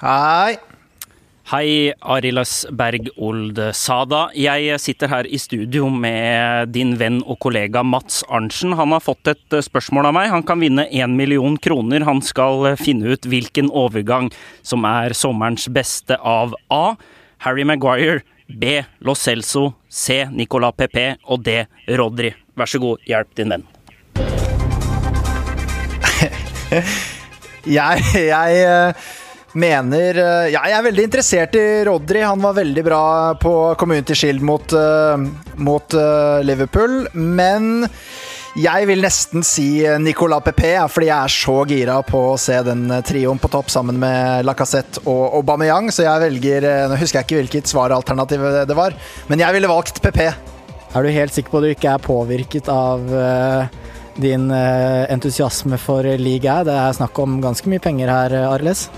Hei. Hei, Arilas Berg Old Sada. Jeg sitter her i studio med din venn og kollega Mats Arntzen. Han har fått et spørsmål av meg. Han kan vinne én million kroner. Han skal finne ut hvilken overgang som er sommerens beste av A. Harry Maguire. B. Lo Celso. C. Nicolas Pepe. Og D. Rodri. Vær så god, hjelp din venn. jeg, jeg eh, mener eh, ja, Jeg er veldig interessert i Rodri. Han var veldig bra på Community Shield mot, uh, mot uh, Liverpool. Men jeg vil nesten si Nicolas Pepe, fordi jeg er så gira på å se den trioen på topp sammen med Lacassette og Aubameyang, så jeg velger Nå husker jeg ikke hvilket svaralternativ det var, men jeg ville valgt Pepe. Er du helt sikker på at du ikke er påvirket av uh, din uh, entusiasme for liga? Det er snakk om ganske mye penger her, Arles?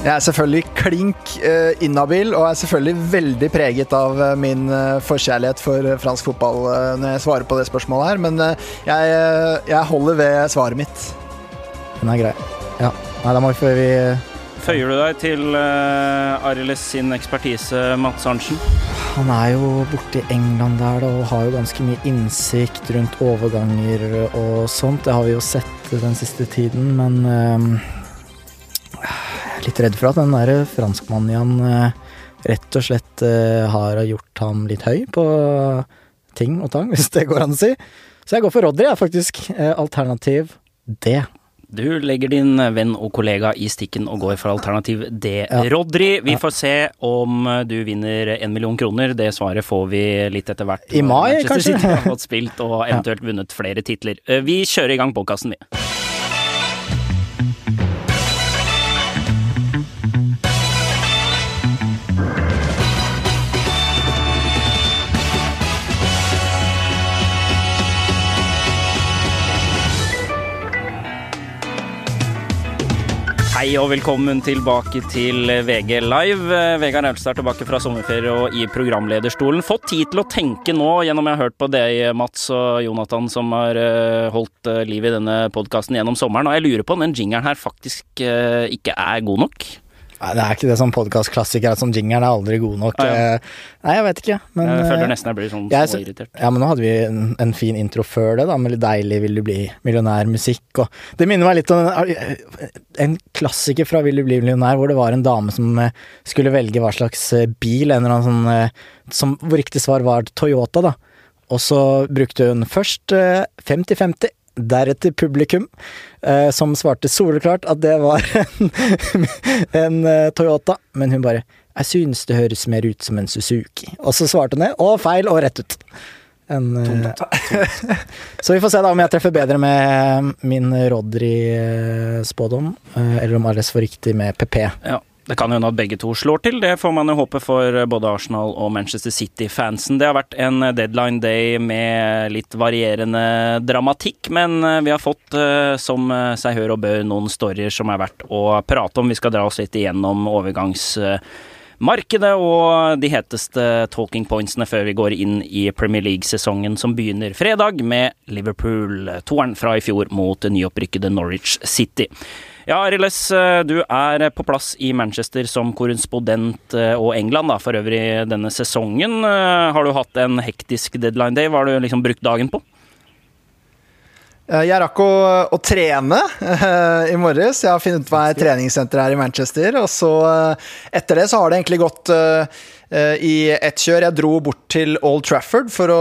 Jeg er selvfølgelig klink uh, inhabil, og er selvfølgelig veldig preget av uh, min uh, forkjærlighet for fransk fotball når jeg svarer på det spørsmålet her, men jeg, jeg, holder ved svaret mitt. Den er grei. Ja. Nei, da må vi vi Føyer du deg til uh, Ariles sin ekspertise, Mats Arntzen? Han er jo borte i England der da, og har jo ganske mye innsikt rundt overganger og sånt. Det har vi jo sett den siste tiden, men litt redd for at den der franskmannen igjen eh, rett og slett eh, har gjort ham litt høy på ting og tang, hvis det går an å si. Så jeg går for Rodry, jeg, faktisk. Eh, alternativ D. Du legger din venn og kollega i stikken og går for alternativ D. Ja. Rodry, vi får se om du vinner en million kroner. Det svaret får vi litt etter hvert. I mai, kanskje? City har fått spilt og eventuelt vunnet flere titler. Vi kjører i gang podkasten, vi. Hei og velkommen tilbake til VG Live. Vegard Aulstad er tilbake fra sommerferie og i programlederstolen. Fått tid til å tenke nå gjennom jeg har hørt på deg, Mats og Jonathan, som har eh, holdt eh, liv i denne podkasten gjennom sommeren. Og jeg lurer på om den jingeren her faktisk eh, ikke er god nok? Nei, det er ikke det som podkastklassiker at sånn jingeren er aldri god nok. Ah, ja. Eh, nei, jeg vet ikke. Men, jeg føler eh, nesten jeg blir sånn småirritert. Ja, men nå hadde vi en, en, fin intro før det, da, med litt deilig 'Vil du bli millionær'-musikk. Og det minner meg litt om en, en klassiker fra 'Vil du bli millionær', hvor det var en dame som eh, skulle velge hva slags bil, en eller annen sånn som, Hvor riktig svar var Toyota, da. Og så brukte hun først 50-50 deretter publikum, eh, som svarte soleklart at det var en, en eh, Toyota, men hun bare 'Jeg synes det høres mer ut som en Suzuki'. Og så svarte hun det, og feil, og rett ut. En, uh, så vi får se da om jeg treffer bedre med min Rodry-spådom, uh, eller om Arles får riktig med PP. Ja. Det kan hende at begge to slår til, det får man jo håpe for både Arsenal og Manchester City-fansen. Det har vært en deadline day med litt varierende dramatikk, men eh, vi har fått, eh, som seg hør og bør, noen storyer som er verdt å prate om. Vi skal dra oss litt igjennom overgangsmarkedet og de heteste talking pointsene før vi går inn i Premier League-sesongen som begynner fredag med Liverpool-toeren fra i fjor mot nyopprykkede Norwich City. Ja, Ariles, eh, du er på plass i Manchester som korrespondent eh, og England da, for øvrig denne sesongen. Eh, har du hatt en hektisk deadline day? Hva har du liksom brukt dagen på? Jeg rakk å, å trene uh, i morges. Jeg har funnet meg treningssenter her i Manchester. Og så uh, etter det så har det egentlig gått Eh, i ett kjør. Jeg dro bort til Old Trafford for å,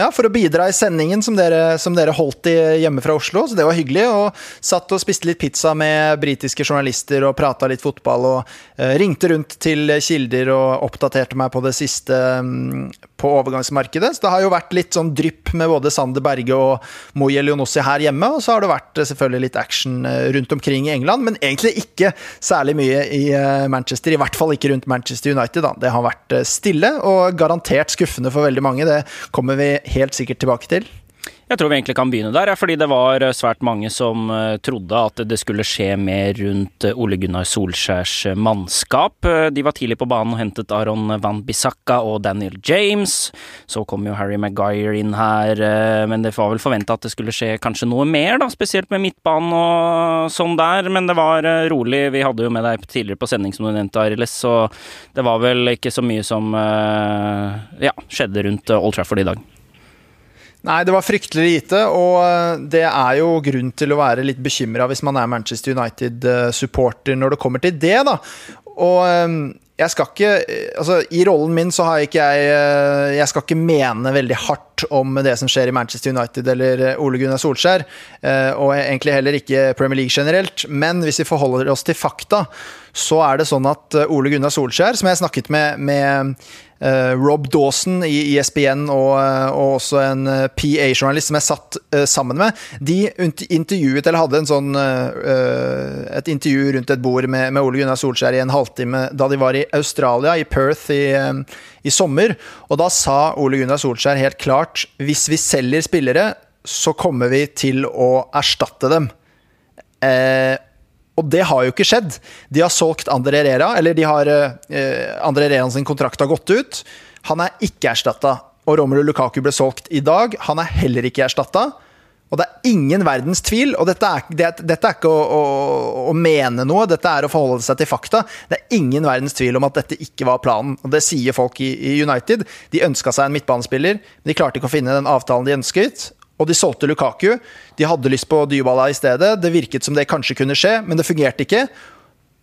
ja, for å bidra i sendingen som dere, som dere, holdt i hjemme fra Oslo, så det var hyggelig. Og satt og spiste litt pizza med britiske journalister og prata litt fotball. Og uh, ringte rundt til kilder og oppdaterte meg på det siste um, på overgangsmarkedet. Så det har jo vært litt sånn drypp med både Sander Berge og Moye Leonossi her hjemme. Og så har det vært selvfølgelig litt action rundt omkring i England, men egentlig ikke særlig mye i Manchester. I hvert fall ikke rundt Manchester United, da. Det har vært vært eh, stille og garantert skuffende for veldig mange. Det kommer vi helt sikkert tilbake til. Jeg tror vi egentlig kan begynne der, fordi det var eh, svært mange som eh, trodde at det skulle skje mer rundt eh, Ole Gunnar Solskjærs mannskap. De var tidlig på banen og hentet Aron Van Bissaka og Daniel James. Så kom jo Harry Maguire inn her, men det var vel forventa at det skulle skje kanskje noe mer, da, spesielt med midtbanen og sånn der. Men det var rolig. Vi hadde jo med deg tidligere på sending, som du nevnte, Arild, så det var vel ikke så mye som ja, skjedde rundt Old Trafford i dag. Nei, det var fryktelig lite, og eh, det er jo grunn til å være litt bekymra hvis man er Manchester United-supporter når det kommer til det, da. Og eh, jeg skal ikke Altså, i rollen min så har ikke jeg eh, Jeg skal ikke mene veldig hardt om det som skjer i Manchester United eller Ole Gunnar Solskjær, og egentlig heller ikke Premier League generelt, men hvis vi forholder oss til fakta, så er det sånn at Ole Gunnar Solskjær, som jeg snakket med, med Rob Dawson i ESPN og, uh, og også en uh, PA-journalist som jeg satt sammen med, de intervjuet, eller hadde sånn, et intervju rundt et bord med, med, Ole Gunnar Solskjær i en halvtime da de var i Australia, i Perth, i, i sommer. Og da sa Ole Gunnar Solskjær helt klart hvis vi selger spillere, så kommer vi til å erstatte dem. Eh, og det har jo ikke skjedd. De har solgt Andre Herrera, eller de har eh, Andre Herrera sin kontrakt har gått ut. Han er ikke erstatta. Og Romelu Lukaku ble solgt i dag. Han er heller ikke erstatta. Og det er ingen verdens tvil, og dette er, det, dette er ikke å, å, å, mene noe, dette er å forholde seg til fakta. Det er ingen verdens tvil om at dette ikke var planen. Og det sier folk i, i United. De ønska seg en midtbanespiller, men de klarte ikke å finne den avtalen de ønsket og de solgte Lukaku. De hadde lyst på Dybala i stedet. Det virket som det kanskje kunne skje, men det fungerte ikke.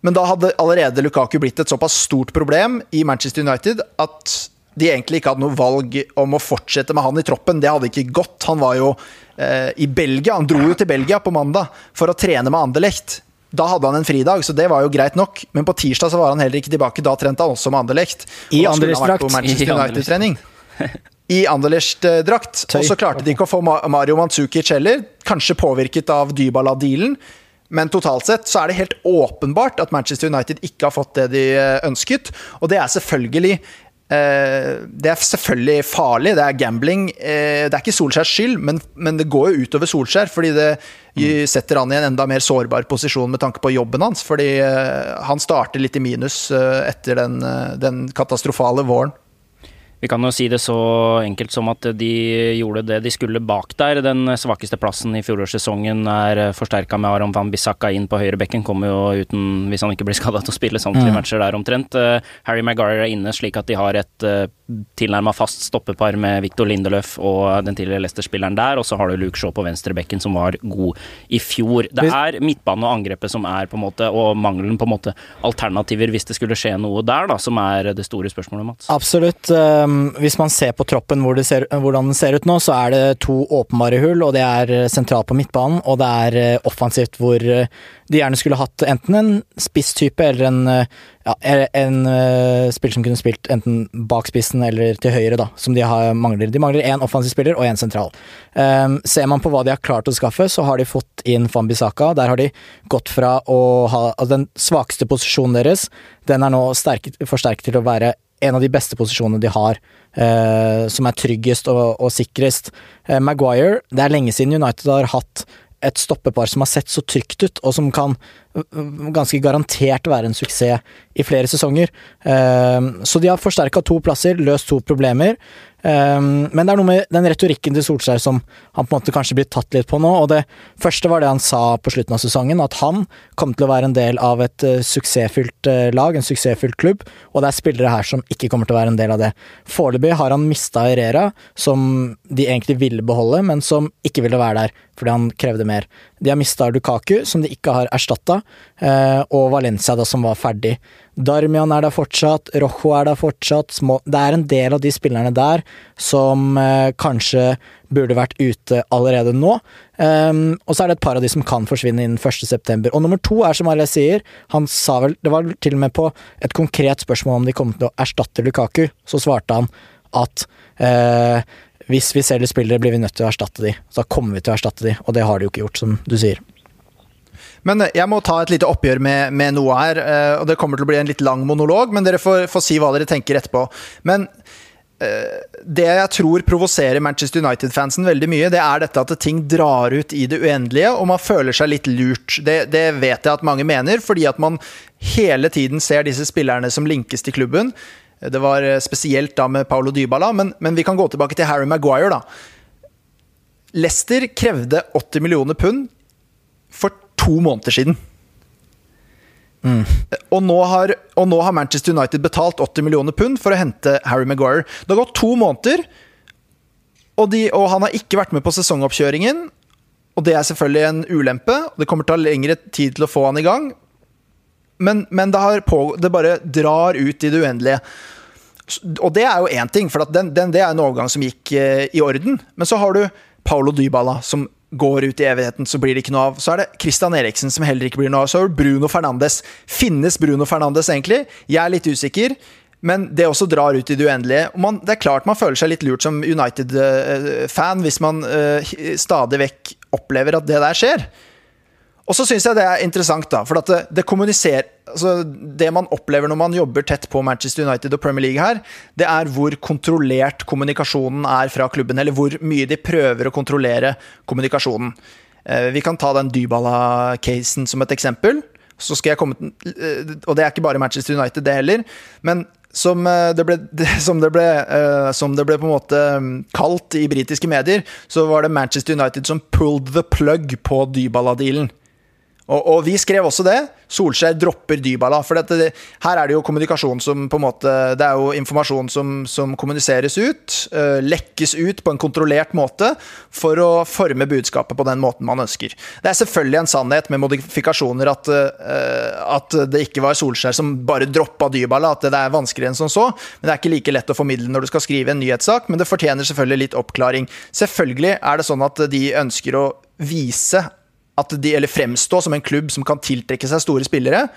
Men da hadde allerede Lukaku blitt et såpass stort problem i Manchester United at de egentlig ikke hadde noe valg om å fortsette med han i troppen. Det hadde ikke gått. Han var jo eh, i Belgia. Han dro jo til Belgia på mandag for å trene med Anderlecht. Da hadde han en fridag, så det var jo greit nok. Men på tirsdag så var han heller ikke tilbake. Da trente han også med Anderlecht. I Anderlecht-drakt. I United-trening. I Anderlecht-drakt. Og så klarte de ikke å få Mario Mandzukic heller, kanskje påvirket av Dybala-dealen. Men totalt sett så er det helt åpenbart at Manchester United ikke har fått det de eh, ønsket. Og det er selvfølgelig eh, det er selvfølgelig farlig, det er gambling. Eh, det er ikke Solskjærs skyld, men, men det går jo utover Solskjær. Fordi det mm. setter han i en enda mer sårbar posisjon med tanke på jobben hans. Fordi han starter litt i minus etter den, den katastrofale våren. Vi kan jo si det så enkelt som at de gjorde det de skulle bak der. Den svakeste plassen i fjorårssesongen er forsterka med Aron van Bissaka inn på høyrebekken. Kommer jo uten, hvis han ikke blir skada, til å spille samtlige mm. matcher der omtrent. Eh, Harry Maguire er inne, slik at de har et eh, tilnærma fast stoppepar med Victor Lindeløf og den tidligere Leicester-spilleren der. Og så har du Luke Shaw på venstrebekken, som var god i fjor. Det er midtbane og angrepet som er på en måte, og mangelen på en måte alternativer hvis det skulle skje noe der, da, som er det store spørsmålet, Mats. Absolutt. Um hvis man ser på troppen hvor ser, hvordan den ser ut nå, så er det to åpenbare hull, og det er eh, sentralt på midtbanen, og det er uh, offensivt hvor uh, de gjerne skulle hatt enten en spisstype eller en, ja, en spiller som kunne spilt enten bak spissen eller til høyre, da, som de har, mangler. De mangler én offensiv spiller og én sentral. Um, ser man på hva de har klart å skaffe, så har de fått inn Fambisaka. Der har de gått fra å ha altså Den svakeste posisjonen deres, den er nå sterk, forsterket til å være en av de beste posisjonene de har, uh, som er tryggest og, og sikrest. Uh, Maguire, det er lenge siden United har hatt et stoppepar som har sett så trygt ut, og som kan ganske garantert være en suksess i flere sesonger. Eh, så de har forsterka to plasser, løst to problemer. Um, men det er noe med den retorikken til Solskjær som han på en måte kanskje blir tatt litt på nå. Og det første var det han sa på slutten av sesongen, at han kom til å være en del av et uh, suksessfylt uh, lag, en suksessfylt klubb, og det er spillere her som ikke kommer til å være en del av det. Foreløpig har han mista Herrera, som de egentlig ville beholde, men som ikke ville være der fordi han krevde mer. De har mista Lukaku, som de ikke har erstatta, og Valencia, da, som var ferdig. Darmian er der fortsatt, Rojo er der fortsatt. Det er en del av de spillerne der som eh, kanskje burde vært ute allerede nå. Um, og så er det et par av de som kan forsvinne innen 1.9. Og nummer to er som Arild sier, han sa vel Det var til og med på et konkret spørsmål om de kom til å erstatte Lukaku, så svarte han at eh, hvis vi selger spillere, blir vi nødt til å erstatte de. Så da kommer vi til å erstatte de, og det har de jo ikke gjort, som du sier. Men eh, jeg må ta et lite oppgjør med, med noe her. Eh, og Det kommer til å bli en litt lang monolog, men dere får, får si hva dere tenker etterpå. Men det jeg tror provoserer Manchester United-fansen veldig mye, det er dette at ting drar ut i det uendelige, og man føler seg litt lurt. Det, det, vet jeg at mange mener, fordi at man hele tiden ser disse spillerne som linkes til klubben. Det var spesielt da med Paulo Dybala, men, men vi kan gå tilbake til Harry Maguire, da. Leicester krevde 80 millioner pund for to måneder siden. Mm. Og, nå har, og, nå har, Manchester United betalt 80 millioner pund for å hente Harry Maguire. Det har gått to måneder, og, de, og, han har ikke vært med på sesongoppkjøringen. Og det er selvfølgelig en ulempe. Det kommer til å ta lengre tid til å få han i gang. Men, men det, på, det, bare drar ut i det uendelige. Og det er jo én ting, for den, den, det er en overgang som gikk eh, i orden. Men så har du Paulo Dybala, som går ut i evigheten, så blir det ikke noe av. Så er det Christian Eriksen som heller ikke blir noe av. Så er det Bruno Fernandes. Finnes Bruno Fernandes egentlig? Jeg er litt usikker. Men det også drar ut i det uendelige. Man, det er klart man føler seg litt lurt som United-fan hvis man uh, stadig vekk opplever at det der skjer. Og så syns jeg det er interessant, da, for det, det altså Det man opplever når man jobber tett på Manchester United og Premier League her, det er hvor kontrollert kommunikasjonen er fra klubben, eller hvor mye de prøver å kontrollere kommunikasjonen. Eh, vi kan ta den Dybala-casen som et eksempel. Så skal jeg komme eh, Og det er ikke bare Manchester United, det heller. Men som eh, det, ble, som, det ble, som det ble, på en måte mm, kalt i britiske medier, så var det Manchester United som pulled the plug på Dybala-dealen. Og, og, vi skrev også det. Solskjær dropper Dybala. For dette, her er det jo kommunikasjon som på en måte Det er jo informasjon som, som kommuniseres ut. Uh, lekkes ut på en kontrollert måte for å forme budskapet på den måten man ønsker. Det er selvfølgelig en sannhet med modifikasjoner at, uh, at det ikke var Solskjær som bare droppa Dybala, at det er vanskeligere enn som så. Men det er ikke like lett å formidle når du skal skrive en nyhetssak, men det fortjener selvfølgelig litt oppklaring. Selvfølgelig er det sånn at de ønsker å vise at de, eller fremstå som en klubb som kan tiltrekke seg store spillere.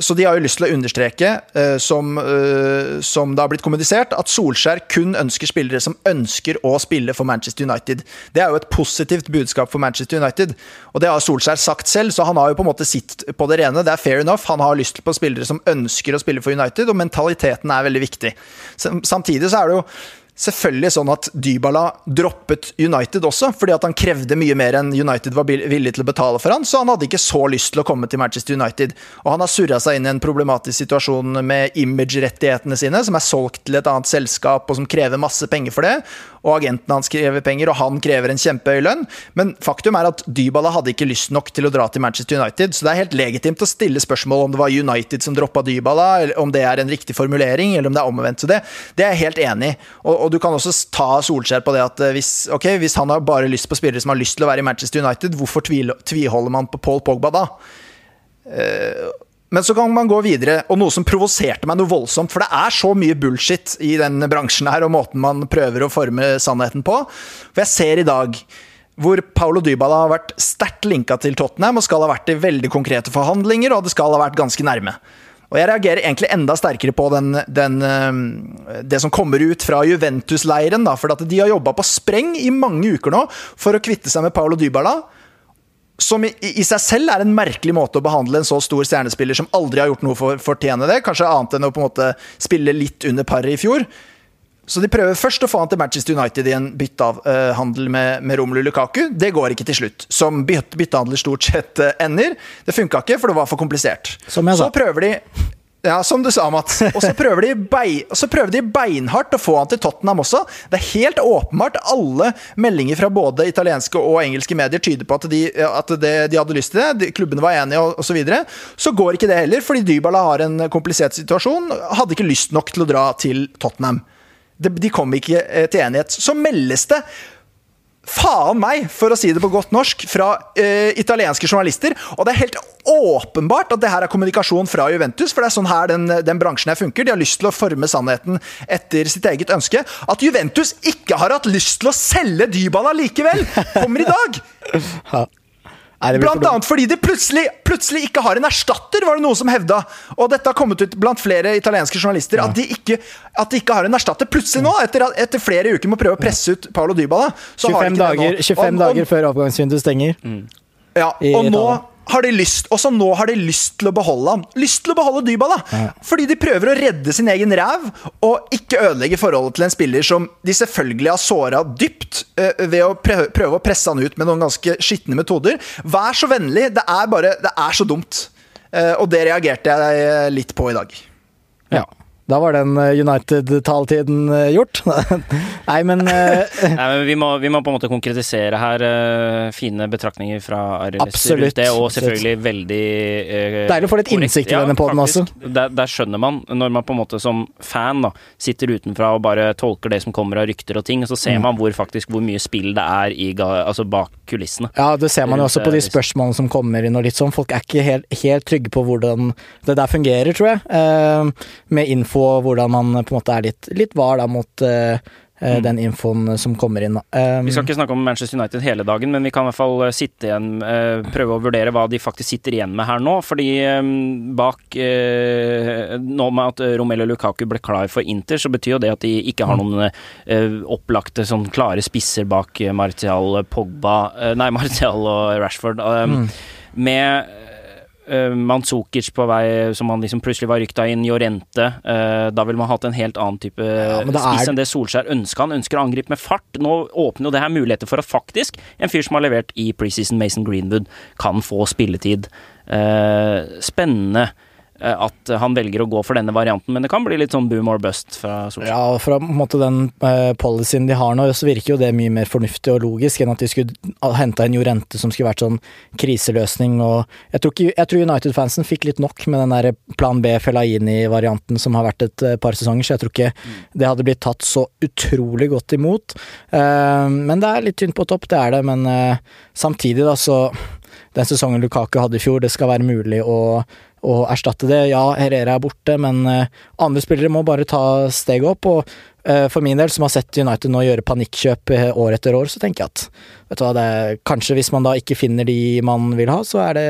Så de har jo lyst til å understreke, uh, som, uh, som, det har blitt kommunisert, at Solskjær kun ønsker spillere som ønsker å spille for Manchester United. Det er jo et positivt budskap for Manchester United, og det har Solskjær sagt selv, så han har jo på en måte sitt på det rene. Det er fair enough. Han har lyst på spillere som ønsker å spille for United, og mentaliteten er veldig viktig. Samtidig så er det jo selvfølgelig sånn at Dybala droppet United også, fordi at han krevde mye mer enn United var villig til å betale for han, så han hadde ikke så lyst til å komme til Manchester United. Og han har surra seg inn i en problematisk situasjon med image-rettighetene sine, som er solgt til et annet selskap, og som krever masse penger for det. Og agenten hans krever penger, og han krever en kjempehøy lønn. Men faktum er at Dybala hadde ikke lyst nok til å dra til Manchester United, så det er helt legitimt å stille spørsmål om det var United som droppa Dybala, eller om det er en riktig formulering, eller om det er omvendt. Så det, det er jeg helt enig i. Og, og, du kan også ta Solskjær på det at eh, hvis, okay, hvis han har bare lyst på spillere som har lyst til å være i Manchester United, hvorfor tviholder man på Paul Pogba da? Uh, men så kan man gå videre, og noe som provoserte meg noe voldsomt. For det er så mye bullshit i den bransjen her, og måten man prøver å forme sannheten på. For jeg ser i dag hvor Paulo Dybala har vært sterkt linka til Tottenham og skal ha vært i veldig konkrete forhandlinger, og det skal ha vært ganske nærme. Og jeg reagerer egentlig enda sterkere på den, den, det som kommer ut fra Juventus-leiren. For de har jobba på spreng i mange uker nå for å kvitte seg med Paulo Dybala. Som i, i, seg selv er en merkelig måte å behandle en så stor stjernespiller som aldri har gjort noe for å fortjene det. Kanskje annet enn å på en måte spille litt under paret i fjor. Så de prøver først å få han til Manchester United i en byttehandel med, med Romelu Lukaku. Det går ikke til slutt. Som byttehandler stort sett eh, ender. Det funka ikke, for det var for komplisert. Så prøver de ja, som du sa, Mats. Og så prøver, bein, så prøver, de beinhardt å få han til Tottenham også. Det er helt åpenbart. Alle meldinger fra både italienske og engelske medier tyder på at de, at de, de hadde lyst til det. De, klubbene var enige osv. Så, videre. så går ikke det heller, fordi Dybala har en komplisert situasjon. Hadde ikke lyst nok til å dra til Tottenham de kom ikke eh, til enighet. Så meldes det faen meg, for å si det på godt norsk, fra uh, italienske journalister. Og det er helt åpenbart at det her er kommunikasjon fra Juventus, for det er sånn her den, den, bransjen her funker. De har lyst til å forme sannheten etter sitt eget ønske. At Juventus ikke har hatt lyst til å selge Dybala likevel, kommer i dag! Blant annet fordi de plutselig, plutselig, ikke har en erstatter, var det noen som hevda. Og dette har kommet ut blant flere italienske journalister, ja. at, de ikke, at, de ikke, har en erstatter. Plutselig nå, etter, etter flere uker med å prøve å presse ut Paolo Dybala 25, dager, 25 og, dager, før avgangsvinduet stenger. Mm. Ja, og nå, har de lyst, og så nå har de lyst til å beholde ham. Lyst til å beholde Dybala! Ja. Fordi de prøver å redde sin egen ræv, og ikke ødelegge forholdet til en spiller som de selvfølgelig har såra dypt uh, ved å prøve, prøve, å presse han ut med noen ganske skitne metoder. Vær så vennlig, det er bare Det er så dumt. Uh, og det reagerte jeg litt på i dag. Ja. Da var den eh, United-taletiden eh, gjort. Nei, men, uh, Nei, men vi, må, vi, må, på en måte konkretisere her uh, fine betraktninger fra Arild Absolutt. Det, og selvfølgelig absolutt. veldig uh, Deilig å få litt innsikt i denne poden også. Der, der, skjønner man, når man på en måte som fan da, sitter utenfra og bare tolker det som kommer av rykter og ting, så ser mm. man hvor faktisk hvor mye spill det er i, altså bak kulissene. Ja, det ser man jo også på de spørsmålene som kommer inn og litt sånn. Folk er ikke helt, helt trygge på hvordan det der fungerer, tror jeg. med info info, hvordan man på en måte er litt, litt var da mot uh, mm. den infoen som kommer inn. Um, vi skal ikke snakke om Manchester United hele dagen, men vi kan i hvert fall eh, sitte igjen, prøve å vurdere hva de faktisk sitter igjen med her nå. Fordi um, bak Nå med at Romelu Lukaku ble klar for Inter, så betyr jo det at de ikke har mm. noen opplagte sånn klare spisser bak Martial, Pogba Nei, Martial og Rashford. Um, mm. Med uh, Manzukic på vei, som han liksom plutselig var rykta inn, Jorente. Uh, da ville man hatt en helt annen type ja, spiss enn det Solskjær ønska. Han ønsker å angripe med fart. Nå åpner jo det her muligheter for at faktisk en fyr som har levert i preseason, Mason Greenwood, kan få spilletid. Uh, spennende. Eh, at han velger å gå for denne varianten, men det kan bli litt sånn boom or bust fra Solskjær. Ja, og fra måte, den uh, policyen de har nå, så virker jo det mye mer fornuftig og logisk enn at de skulle henta en Jorente som skulle vært sånn kriseløsning og Jeg tror, tror United-fansen fikk litt nok med den der plan B Felaini-varianten som har vært et uh, par sesonger, så jeg tror ikke mm. det hadde blitt tatt så utrolig godt imot. Uh, men det er litt tynt på topp, det er det, men samtidig, da, så den sesongen Lukaku hadde i fjor, det skal være mulig å å erstatte det. Ja, Herrera er borte, men uh, andre spillere må bare ta steget opp. Og uh, for min del, som har sett United nå gjøre panikkjøp uh, år etter år, så tenker jeg at vet du hva, det er, kanskje hvis man da ikke finner de man vil ha, så er det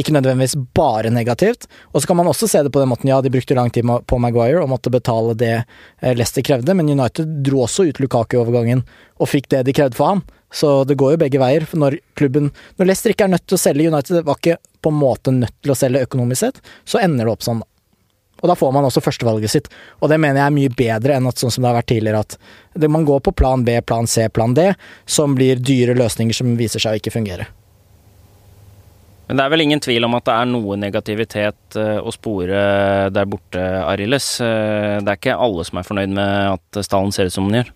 ikke nødvendigvis bare negativt. Og så kan man også se det på den måten, ja, de brukte lang tid på Maguire og måtte betale det Leicester krevde, men United dro også ut Lukaku-overgangen og fikk det de krevde for han. Så det går jo begge veier. For når klubben Når Leicester ikke er nødt til å selge United, var ikke på en måte nødt til å selge økonomisk sett, så ender det opp sånn. Og da får man også førstevalget sitt. Og det mener jeg er mye bedre enn at sånn som det har vært tidligere, at man går på plan B, plan C, plan D, som blir dyre løsninger som viser seg å ikke fungere. Men det er vel ingen tvil om at det er noe negativitet eh, å spore der borte, Arildes. Eh, det er ikke alle som er fornøyd med at stallen ser ut som den gjør?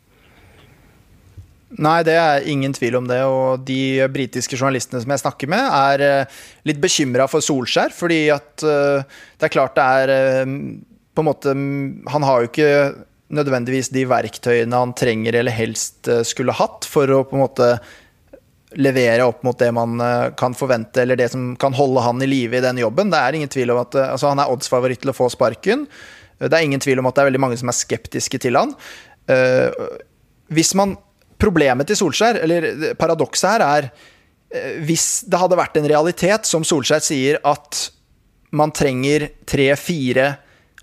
Nei, det er ingen tvil om det. Og de britiske journalistene som jeg snakker med, er eh, litt bekymra for Solskjær. Fordi at eh, det er klart det er eh, På en måte Han har jo ikke nødvendigvis de verktøyene han trenger eller helst skulle hatt for å på en måte levere opp mot det man kan forvente, eller det som kan holde han i live i den jobben. Det er ingen tvil om at altså, Han er oddsfavoritt til å få sparken. Det er ingen tvil om at det er veldig mange som er skeptiske til han. Hvis man Problemet til Solskjær, eller paradokset her, er eh, hvis det hadde vært en realitet, som Solskjær sier, at man trenger tre-fire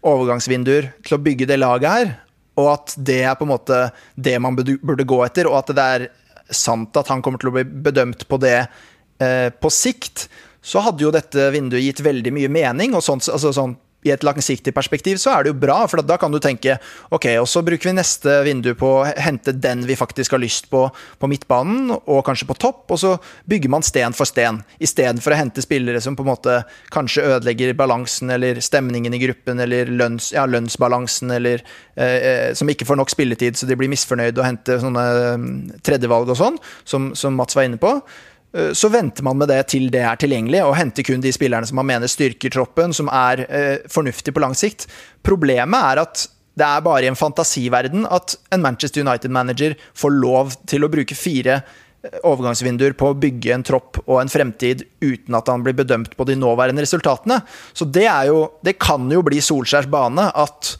overgangsvinduer til å bygge det laget her, og at det er på en måte det man burde gå etter, og at det er sant at han kommer til å bli bedømt på det eh, på sikt, så hadde jo dette vinduet gitt veldig mye mening. og sånt, altså sånn i et langsiktig perspektiv så er det jo bra, for da kan du tenke ok, og så bruker vi neste vindu på å hente den vi faktisk har lyst på på midtbanen, og kanskje på topp, og så bygger man sten for sten, istedenfor å hente spillere som på en måte kanskje ødelegger balansen eller stemningen i gruppen, eller lønns, ja, lønnsbalansen, eller eh, eh som ikke får nok spilletid, så de blir misfornøyde og henter sånne um, tredjevalg og sånn, som, som Mats var inne på. Eh, så venter man med det til det er tilgjengelig, og henter kun de spillerne som man mener styrker troppen, som er eh, fornuftig på lang sikt. Problemet er at det er bare i en fantasiverden at en Manchester United-manager får lov til å bruke fire eh, overgangsvinduer på å bygge en tropp og en fremtid uten at han blir bedømt på de nåværende resultatene. Så det, jo, det kan jo bli Solskjærs bane at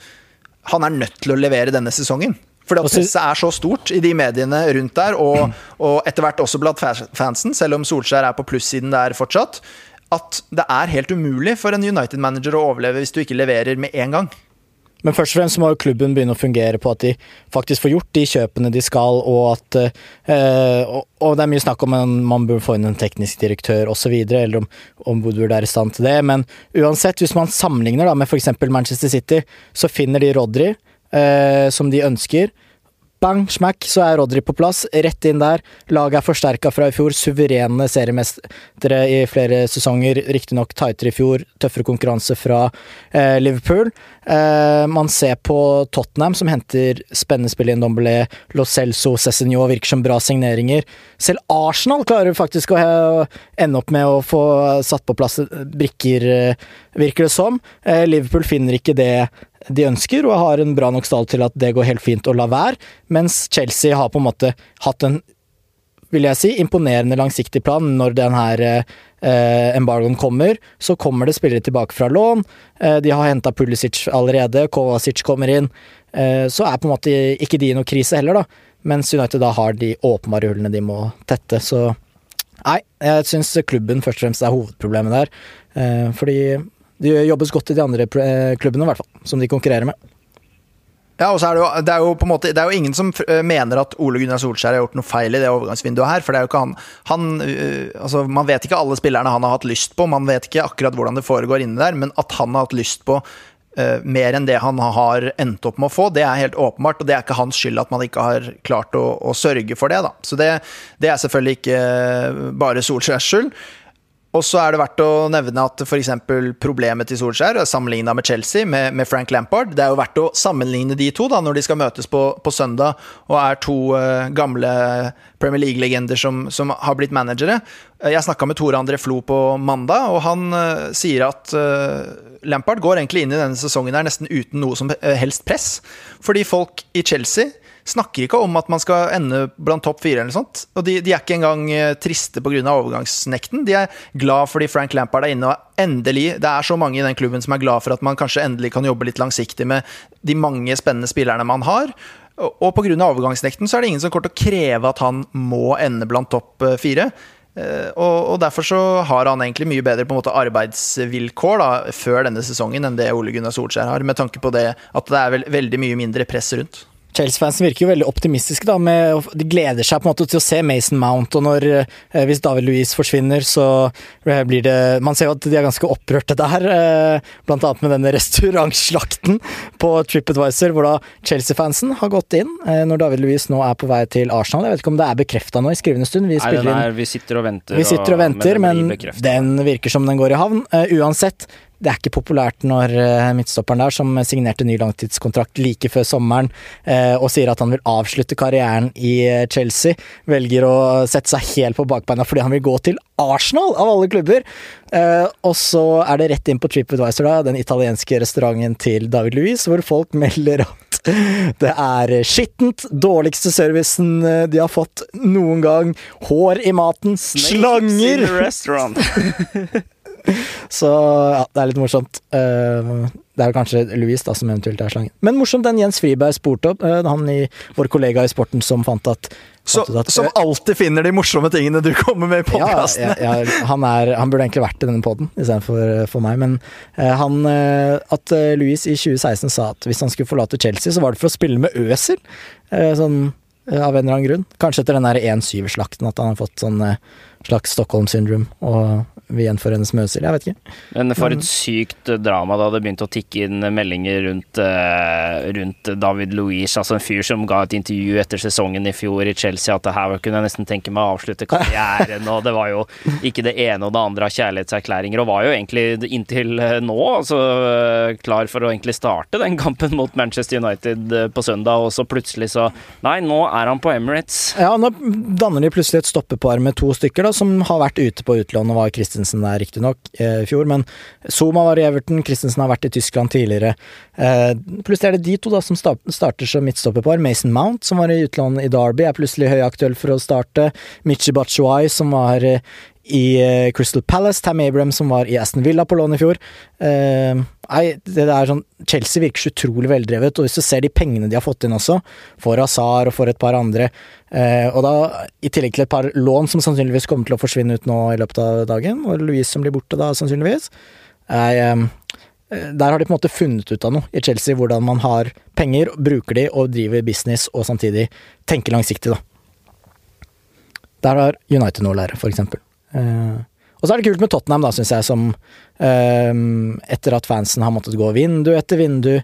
han er nødt til å levere denne sesongen. Fordi at presset er så stort i de mediene rundt der, og, og etter hvert også blant fansen, selv om Solskjær er på plussiden der fortsatt, at det er helt umulig for en United-manager å overleve hvis du ikke leverer med en gang. Men først og fremst må jo klubben begynne å fungere på at de faktisk får gjort de kjøpene de skal, og at øh, og, og, det er mye snakk om at man bør få inn en teknisk direktør osv., eller om, om Woodward er i stand til det. Men uansett, hvis man sammenligner da med f.eks. Manchester City, så finner de Rodry, eh, som de ønsker bang, smack, så er Rodri på plass. Rett inn der. Laget er forsterka fra i fjor. Suverene seriemestere i flere sesonger. Riktignok tightere i fjor. Tøffere konkurranse fra eh, Liverpool. Eh, man ser på Tottenham, som henter spennende spill i Ndombele. Lo Celso, Cézinho virker som bra signeringer. Selv Arsenal klarer faktisk å ende opp med å få satt på plass brikker, eh, virker det som. Eh, Liverpool finner ikke det de ønsker, og har en bra nok stall til at det går helt fint å la være. Mens Chelsea har på en måte hatt en vil jeg si, imponerende langsiktig plan når den her eh, embargoen kommer. Så kommer det spillere tilbake fra lån. Eh, de har henta Pulisic allerede, Kovacic kommer inn. Eh, så er på en måte ikke de i noe krise heller, da. Mens United da har de åpenbare hullene de må tette. Så nei, jeg syns klubben først og fremst er hovedproblemet der. Eh, fordi det jobbes godt i de andre eh, klubbene, i hvert fall, som de konkurrerer med. Ja, og så er det, jo, det, er jo på en måte, det er jo ingen som eh, mener at Ole Gunnar Solskjær har gjort noe feil i det overgangsvinduet her. For det er jo ikke han, han eh, altså Man vet ikke alle spillerne han har hatt lyst på, man vet ikke akkurat hvordan det foregår inni der, men at han har hatt lyst på uh, mer enn det han har endt opp med å få, det er helt åpenbart. Og det er ikke hans skyld at man ikke har klart å, å sørge for det, da. Så det, det er selvfølgelig ikke bare Solskjærs skyld. Og så er det verdt å nevne at f.eks. problemet til Solskjær, sammenligna med Chelsea, med, med, Frank Lampard Det er jo verdt å sammenligne de to da, når de skal møtes på, på søndag og er to uh, gamle Premier League-legender som, som, har blitt managere. Jeg snakka med Tore André Flo på mandag, og han uh, sier at uh, Lampard går egentlig inn i denne sesongen her nesten uten noe som helst press. Fordi folk i Chelsea snakker ikke om at man skal ende blant topp fire. eller sånt. Og de, de er ikke engang eh, triste pga. overgangsnekten. De er glad fordi Frank Lampard er inne, og endelig Det er så mange i den klubben som er glad for at man kanskje endelig kan jobbe litt langsiktig med de mange spennende spillerne man har. Og pga. overgangsnekten så er det ingen som kommer til å kreve at han må ende blant topp eh, fire. Eh, og, derfor så har han egentlig mye bedre på en måte arbeidsvilkår da, før denne sesongen enn det Ole Gunnar Solskjær har, med tanke på det at det er veldig mye mindre press rundt. Chelsea-fansen virker jo veldig optimistiske. da, med, De gleder seg på en måte til å se Mason Mount. og når, eh, Hvis David Louise forsvinner, så eh, blir det Man ser jo at de er ganske opprørte der. Eh, blant annet med denne restaurantslakten på TripAdvisor, hvor da Chelsea-fansen har gått inn eh, når David Louise nå er på vei til Arsenal. Jeg vet ikke om det er bekrefta nå i skrivende stund. Vi, Nei, er, vi sitter og venter. Vi sitter og venter, og, men, men den virker som den går i havn. Uh, uansett, det er ikke populært når uh, midtstopperen der, som signerte ny langtidskontrakt like før sommeren, uh, og sier at han vil avslutte karrieren i uh, Chelsea, velger å sette seg helt på bakbeina fordi han vil gå til Arsenal, av alle klubber! og så er det rett inn på TripAdvisor, da, den italienske restauranten til David Louise, hvor folk melder at det er skittent, dårligste servicen de har fått noen gang, hår i maten, Snakes slanger Så ja, det er litt morsomt. Uh, det er kanskje Louis da, som eventuelt er slangen. Men morsomt den Jens Friberg spurte opp, uh, han i vår kollega i sporten som fant at så, at, som alltid finner de morsomme tingene du kommer med i podkastene! Ja, ja, han, han, burde egentlig vært i denne poden istedenfor eh, for meg, men han At Louis i 2016 sa at hvis han skulle forlate Chelsea, så var det for å spille med Øsel. sånn av en eller annen grunn. Kanskje etter den der 1-7-slakten at han har fått sånn slags Stockholm syndrome og gjenforenes med Øzil. Jeg vet ikke. Men for et sykt drama da det begynte å tikke inn meldinger rundt, uh, rundt David Louise, altså en fyr som ga et intervju etter sesongen i fjor i Chelsea at det her kunne jeg nesten tenke meg å avslutte karrieren, og det var jo ikke det ene og det andre av kjærlighetserklæringer, og var jo egentlig inntil eh, nå altså klar for å egentlig starte den kampen mot Manchester United eh, på søndag, og så plutselig så Nei, nå er han på Emirates. Ja, nå danner de plutselig et stoppepar med to stykker da, som har vært ute på utlån og var Kristin Christensen der, riktignok, eh, i fjor. Men Zuma var i Everton, Christensen har vært i Tyskland tidligere. Eh, plutselig er det de to da som starter som midtstopperpar. Mason Mount, som var i utlandet i Derby, er plutselig høyaktuell for å starte. Michi Batshuay, som var eh, i Crystal Palace. Tam Abraham, som var i Aston Villa på lån i fjor. Uh, nei, det er sånn Chelsea virker så utrolig veldrevet, og hvis du ser de pengene de har fått inn også, for Hazar og for et par andre, eh, og da i tillegg til et par lån som sannsynligvis kommer til å forsvinne ut nå i løpet av dagen, og Louise som blir borte da, sannsynligvis, er, um, Der har de på en måte funnet ut av noe i Chelsea, hvordan man har penger, bruker de og driver business og samtidig tenker langsiktig, da. Der har United noe å lære, for eksempel. Uh, og så er det kult med Tottenham, da, syns jeg, som um, etter at fansen har måttet gå vindu etter vindu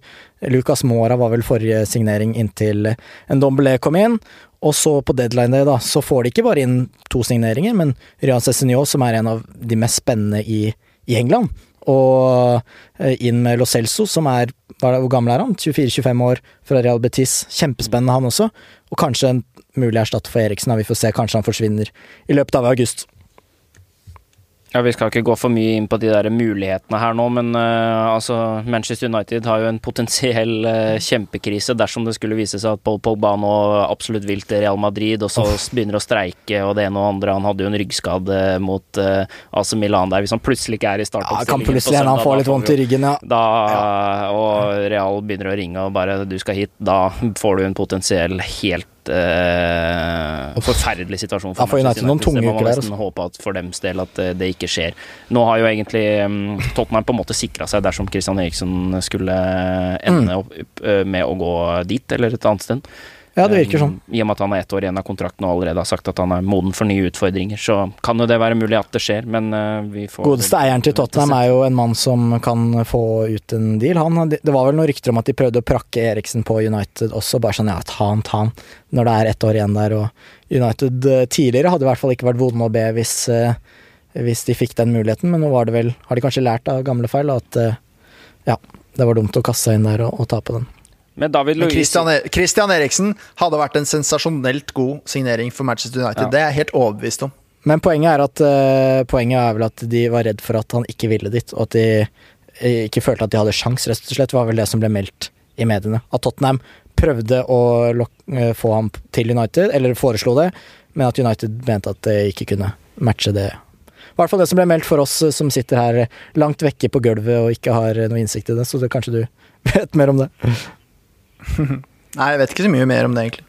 Lucas Mora var vel forrige signering inntil en Dombelé kom inn. Og så på deadline day, da, så får de ikke bare inn to signeringer, men Ryan Cézinho, som er en av de mest spennende i, i England, og eh, inn med Lo Celso, som er Hvor gammel er han? 24-25 år, fra Real Betis. Kjempespennende, han også. Og kanskje en mulig erstatter for Eriksen. Vi får se, kanskje han forsvinner i løpet av august. Ja, Vi skal ikke gå for mye inn på de der mulighetene her nå, men uh, altså, Manchester United har jo en potensiell uh, kjempekrise dersom det skulle vise seg at Paul Pogba nå absolutt vil til Real Madrid, og så begynner å streike og det ene og andre. Han hadde jo en ryggskade mot uh, AC Milan der. Hvis han plutselig ikke er i startoppstillingen ja, kan plutselig hende han får litt vondt i ryggen, ja. Da, og Real begynner å ringe og bare 'du skal hit', da får du en potensiell helt uh, forferdelig situasjon for, ja, for United. Noen tunge uker der. Man må håpe at for dems del at det, det ikke skjer. Nå har jo egentlig um, Tottenham på en måte sikra seg dersom Christian Eriksen skulle ende mm. opp uh, med å gå dit eller et annet sted. Ja, det virker sånn. I og med at han er ett år igjen av kontrakten og allerede har sagt at han er moden for nye utfordringer, så kan jo det være mulig at det skjer, men uh, vi får Godeste eieren til Tottenham er jo en mann som kan få ut en deal. Han, det var vel noen rykter om at de prøvde å prakke Eriksen på United også, bare sånn ja, ta han, ta han, når det er ett år igjen der. Og United uh, tidligere hadde i hvert fall ikke vært vonde å be hvis, uh, hvis de fikk den muligheten, men nå var det vel, har de kanskje lært av gamle feil at ja, det var dumt å kaste seg inn der og, og ta på den. Men, Men Christian, er Christian, Eriksen hadde vært en sensasjonelt god signering for Manchester United. Ja. Det er jeg helt overbevist om. Men poenget er, at, uh, poenget er vel at de var redd for at han ikke ville dit, og at de eh, ikke følte at de hadde sjans, rett og slett, var vel det som ble meldt i mediene. At Tottenham prøvde å uh, få ham til United, eller foreslo det, men at United mente at det ikke kunne matche det. I hvert fall det som ble meldt for oss som sitter her langt vekke på gulvet og ikke har noe innsikt i det, så det, kanskje du vet mer om det. Nei, jeg vet ikke så mye mer om det, egentlig.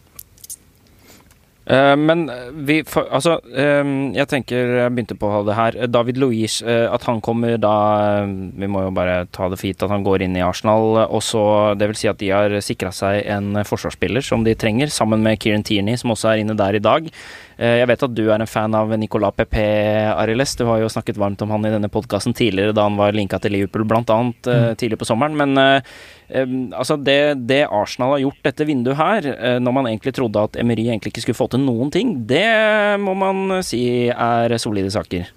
Uh, men vi for, Altså, um, jeg tenker Jeg begynte på det her. David Louise, uh, at han kommer da Vi må jo bare ta det gitt at han går inn i Arsenal. Og så Det vil si at de har sikra seg en forsvarsspiller som de trenger, sammen med Kieran Tierney, som også er inne der i dag. Jeg vet at du er en fan av Nicolas Pepe Ariles. Du har jo snakket varmt om han i denne podkasten tidligere, da han var linka til Liverpool, blant annet, mm. tidlig på sommeren. Men altså det, det, Arsenal har gjort dette vinduet her, eh, når man egentlig trodde at Emery egentlig ikke skulle få til noen ting, det må man si er solide saker.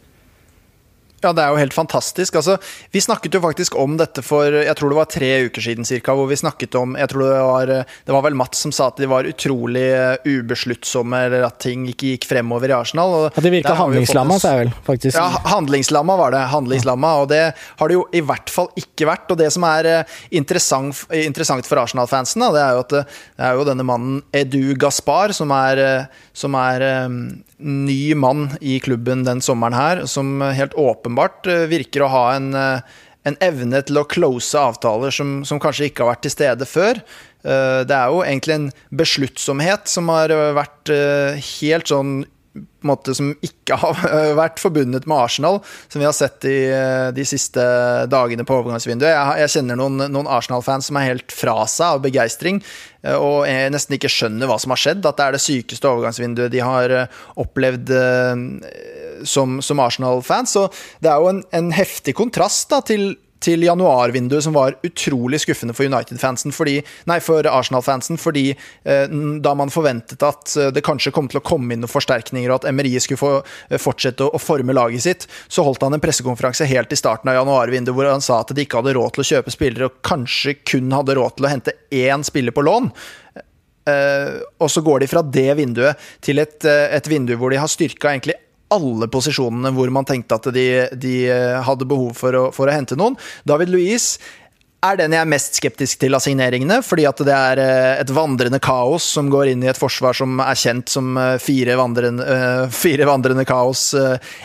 Ja, det er jo helt fantastisk. Altså, vi snakket jo faktisk om dette for jeg tror det var tre uker siden cirka, hvor vi snakket om jeg tror Det var, det var vel Mats som sa at de var utrolig eh, ubesluttsomme, eller at ting ikke gikk fremover i Arsenal. Og ja, det virka handlingslamma, sa jeg vel, faktisk. Ja, handlingslamma var det. Handlingslamma, og det har det jo i hvert fall ikke vært. Og det som er eh, interessant, interessant for Arsenal-fansen, det er jo at eh, det er jo denne mannen Edu Gaspar, som er, som er ny mann i klubben den sommeren her, som helt åpenbart eh, virker å ha en, eh, en evne til å close avtaler som, som, kanskje ikke har vært til stede før. Eh, det er jo egentlig en besluttsomhet som har vært helt sånn måte som ikke har vært forbundet med Arsenal, som vi har sett i de siste dagene på overgangsvinduet. Jeg, jeg kjenner noen, noen Arsenal-fans som er helt fra seg av begeistring, Eh, og nesten ikke skjønner hva som har skjedd. At det er det sykeste overgangsvinduet de har eh, opplevd eh, som, som Arsenal-fans. Så det er jo en, en heftig kontrast da, til til januarvinduet, som var utrolig skuffende for United-fansen, nei, for Arsenal-fansen, fordi eh, da man forventet at det kanskje kom til å komme inn noen forsterkninger, og at MRI skulle få fortsette å, å, forme laget sitt, så holdt han en pressekonferanse helt i starten av januarvinduet hvor han sa at de ikke hadde råd til å kjøpe spillere, og kanskje kun hadde råd til å hente én spiller på lån. Uh, og så går de fra det vinduet til et, uh, et vindu hvor de har styrka egentlig alle posisjonene hvor man tenkte at de, de uh, hadde behov for å, for å, hente noen. David Louise er den jeg er mest skeptisk til av signeringene, fordi at det er et vandrende kaos som går inn i et forsvar som er kjent som fire vandrende, fire vandrende kaos,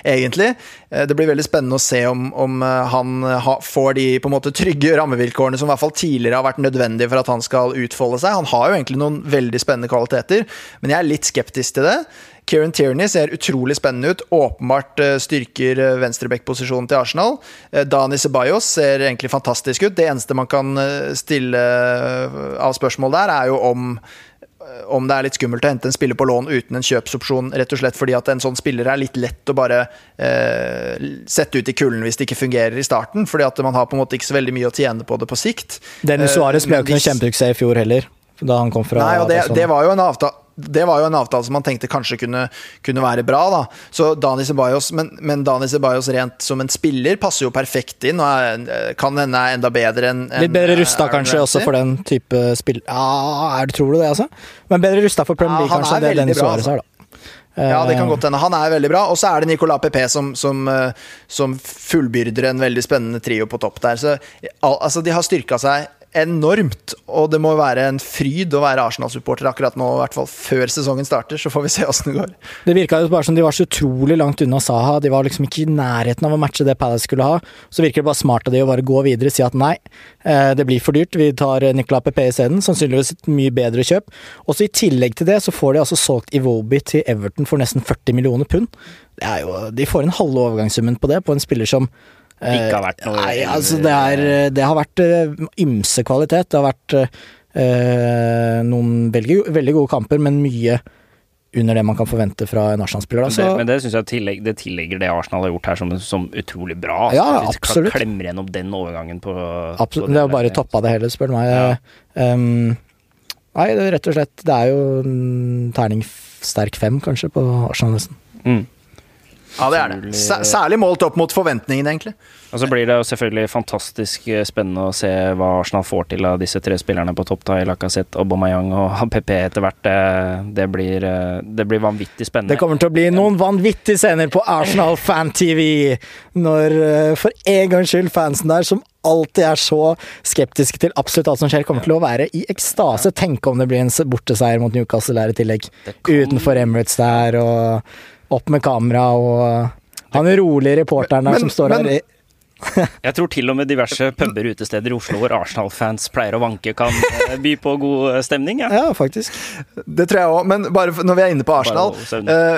egentlig. det blir veldig spennende å se om, om han får de måte trygge rammevilkårene som i hvert fall tidligere har vært nødvendige for at han skal utfolde seg. Han har jo egentlig noen veldig spennende kvaliteter, men jeg er litt skeptisk til det. Kieran Tierney ser utrolig spennende ut. Åpenbart uh, styrker uh, venstreback-posisjonen til Arsenal. Uh, Dani Ceballos ser egentlig fantastisk ut. Det eneste man kan stille av spørsmål der, er jo om om det er litt skummelt å hente en spiller på lån uten en kjøpsopsjon, rett og slett fordi at en sånn spiller er litt lett å bare eh, sette ut i kulden hvis det ikke fungerer i starten. fordi at man har på en måte ikke så veldig mye å tjene på det på sikt. Dennis Suárez ble jo ikke noen kjempesuksess i fjor heller, da han kom fra Nei, og det, det var jo en avtale det var jo en avtale som man tenkte kanskje kunne, kunne være bra. da. Så Dani Ceballos, men, men, Dani Ceballos rent som en spiller passer jo perfekt inn, og er, kan hende er enda bedre enn en, Litt bedre rusta kanskje også for den type spill... Ja, er, tror du det, altså? Men bedre rusta for Premier League ja, kanskje enn det Dennis Suárez altså. er, da. Ja, det kan eh, godt hende. Han er veldig bra. Og så er det Nicolas Pepe som, som, eh, som, fullbyrder en veldig spennende trio på topp der. Så altså, de har styrka seg enormt. Og det må være en fryd å være Arsenal-supporter akkurat nå, i hvert fall før sesongen starter. Så får vi se åssen det går. Det virka jo bare som de var så utrolig langt unna Saha. De var liksom ikke i nærheten av å matche det Palace skulle ha. Så virker det bare smart av de å bare gå videre og si at nei, eh, det blir for dyrt. Vi tar Nicolas Pepe isteden. Sannsynligvis et mye bedre kjøp. Og så i tillegg til det så får de altså solgt Iwobi til Everton for nesten 40 millioner pund. Det er jo, de får en halve overgangssummen på det, på en spiller som ikke har vært noe Nei, altså det, er, det har vært uh, ymse kvalitet. Det har vært eh, noen veldig, veldig, gode kamper, men mye under det man kan forvente fra en Arsenal-spiller. Altså. Men det syns jeg tillegg, det tillegger det Arsenal har gjort her som, som utrolig bra. Ja, absolutt. Klemmer gjennom den overgangen på, absolutt. på Det har bare toppa det hele, spør du meg. Ja. Um, nei, det er rett og slett Det er jo en terning sterk fem, kanskje, på Arsenal nesten. Mm. Ja, det er det. Særlig målt opp mot forventningene, egentlig. Og så blir det jo selvfølgelig fantastisk eh, spennende å se hva Arsenal får til av disse tre spillerne på topp. da, Lacassette, Aubameyang og PP etter hvert. Det blir, eh, det blir vanvittig spennende. Det kommer til å bli noen vanvittige scener på Arsenal Fan TV når eh, for en gangs skyld fansen der, som alltid er så skeptiske til absolutt alt som skjer, kommer til å være i ekstase. Tenk om det blir en borteseier mot Newcastle der i tillegg. Utenfor Emirates der og opp med kamera og han rolige reporteren der men, som står men, her jeg tror til og med diverse puber utesteder i Oslo hvor Arsenal-fans pleier å vanke, kan eh, by på god stemning. Ja, ja faktisk. Det tror jeg òg, men bare når vi er inne på Arsenal uh,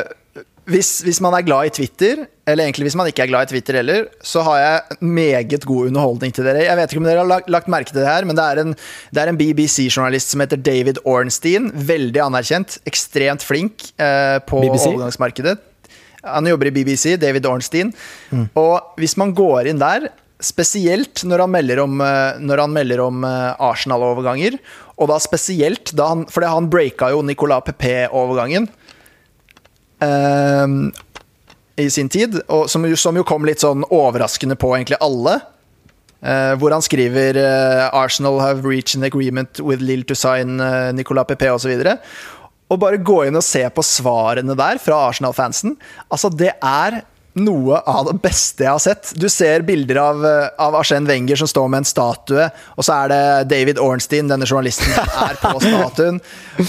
hvis, hvis, man er glad i Twitter, eller egentlig hvis man ikke er glad i Twitter heller, så har jeg meget god underholdning til dere. Jeg vet ikke om dere har lagt, lagt merke til det her, men det er en, en BBC-journalist som heter David Ornstein. Veldig anerkjent, ekstremt flink uh, på BBC? overgangsmarkedet. Han jobber i BBC, David Ornstein. Mm. Og hvis man går inn der, spesielt når han melder om, eh, om eh, Arsenal-overganger, og da spesielt da han Fordi han breaka jo Nicolas Pepé-overgangen i sin tid, som, som, jo kom litt sånn overraskende på egentlig alle. Uh, hvor han skriver uh, 'Arsenal have reached an agreement with Lill to sign uh, Nicolas Pepe' osv. Og, og bare gå inn og se på svarene der fra Arsenal-fansen. Altså, det er noe av det beste jeg har sett. Du ser bilder av, eh, av Arsène Wenger som står med en statue, og så er det David Ornstein, denne journalisten, er på statuen.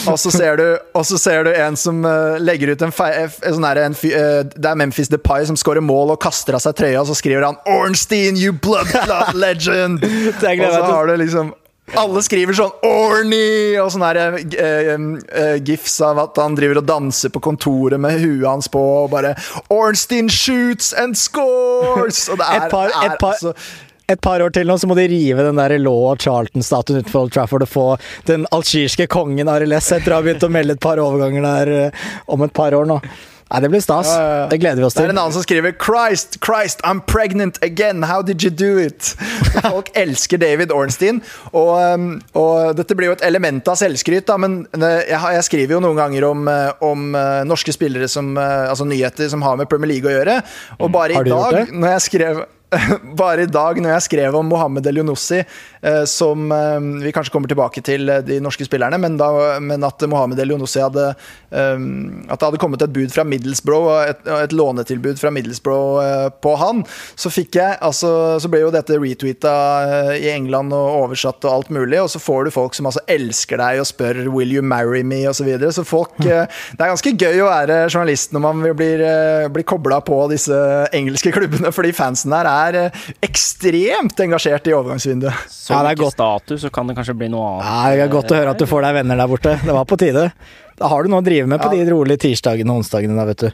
Og så ser du, ser du en som uh, legger ut en, en, sånn her, Det er Memphis Depay som skårer mål og kaster av seg trøya, og så skriver han 'Ornstein, you blood blood legend'! og så har du liksom alle skriver sånn 'Orny' og sånne her, uh, uh, gifs av at han driver og danser på kontoret med huet hans på, og bare 'Ornstein shoots and scores!' Og det er, et par, et par, altså, et par år til nå, så må de rive den der Law Charlton-statuen utenfor Old Trafford og få den algirske kongen Ariles etter å ha begynt å melde et par overganger der om et par år nå. Nei, Det blir stas. Det gleder vi oss til. Det er en annen som skriver 'Christ, Christ, I'm pregnant again. How did you do it?' Folk elsker David Ornstein. Og, um, og, dette blir jo et element av selvskryt, da, men jeg, jeg skriver jo noen ganger om, uh, om uh, norske spillere som Altså nyheter som har med Premier League å gjøre. Og bare i dag, når jeg skrev bare i dag, når jeg skrev om Mohammed Elionossi, eh, som eh, vi kanskje kommer tilbake til eh, de norske spillerne, men, da, men at Mohammed Elionossi hadde At det hadde kommet et bud fra Middlesbrough, et, et lånetilbud fra Middlesbrough på han, så fikk jeg altså, Så ble jo dette retweeta i England og oversatt og alt mulig, og så får du folk som altså elsker deg og spør 'Will you marry me?' osv. Så, videre. så folk Det er ganske gøy å være journalist når man blir, blir kobla på disse engelske klubbene, fordi fansen der er er eh, ekstremt engasjert i overgangsvinduet. Så ja, det er godt. status, så kan det kanskje bli noe annet. Ja, det er godt å høre at du får deg venner der borte. Det var på tide. Da har du noe å drive med på ja. de rolige tirsdagene og onsdagene da, vet du.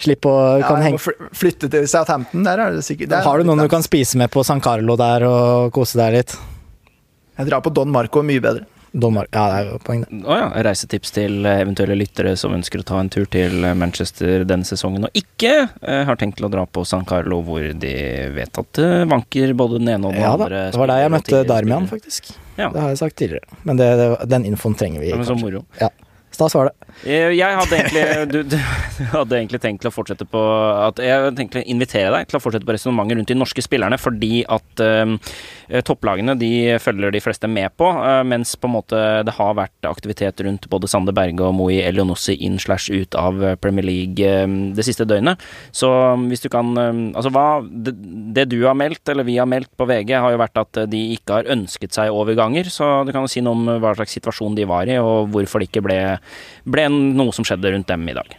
Slipp å ja, henge Flytte til Southampton, der er det sikkert der Har du noen du kan spise med på San Carlo der og kose deg litt? Jeg drar på Don Marco, mye bedre. Dommer. Ja, det er jo poenget, det. Ja. Reisetips til eventuelle lyttere som ønsker å ta en tur til Manchester denne sesongen, og ikke eh, har tenkt til å dra på San Carlo, hvor de vet at det vanker både den ene og den ja, andre. Da. Det var der jeg møtte Darmian, faktisk. Ja. Det har jeg sagt tidligere. Men det, det, den infoen trenger vi. Ja, men så moro. Ja. Stas var det. Eh, jeg hadde egentlig, du, du, hadde egentlig tenkt til å fortsette på at Jeg tenkte å invitere deg til å fortsette på resonnementet rundt de norske spillerne, fordi at uh, topplagene de følger de fleste med på, uh, mens på en måte det har vært aktivitet rundt både Sander Berge og Moi Elionossi inn slash ut av Premier League det siste døgnet. Så hvis du kan Altså hva det, du har meldt, eller vi har meldt på VG, har jo vært at de ikke har ønsket seg overganger, så du kan jo si noe om hva slags situasjon de var i, og hvorfor det ikke ble, ble noe som skjedde rundt dem i dag.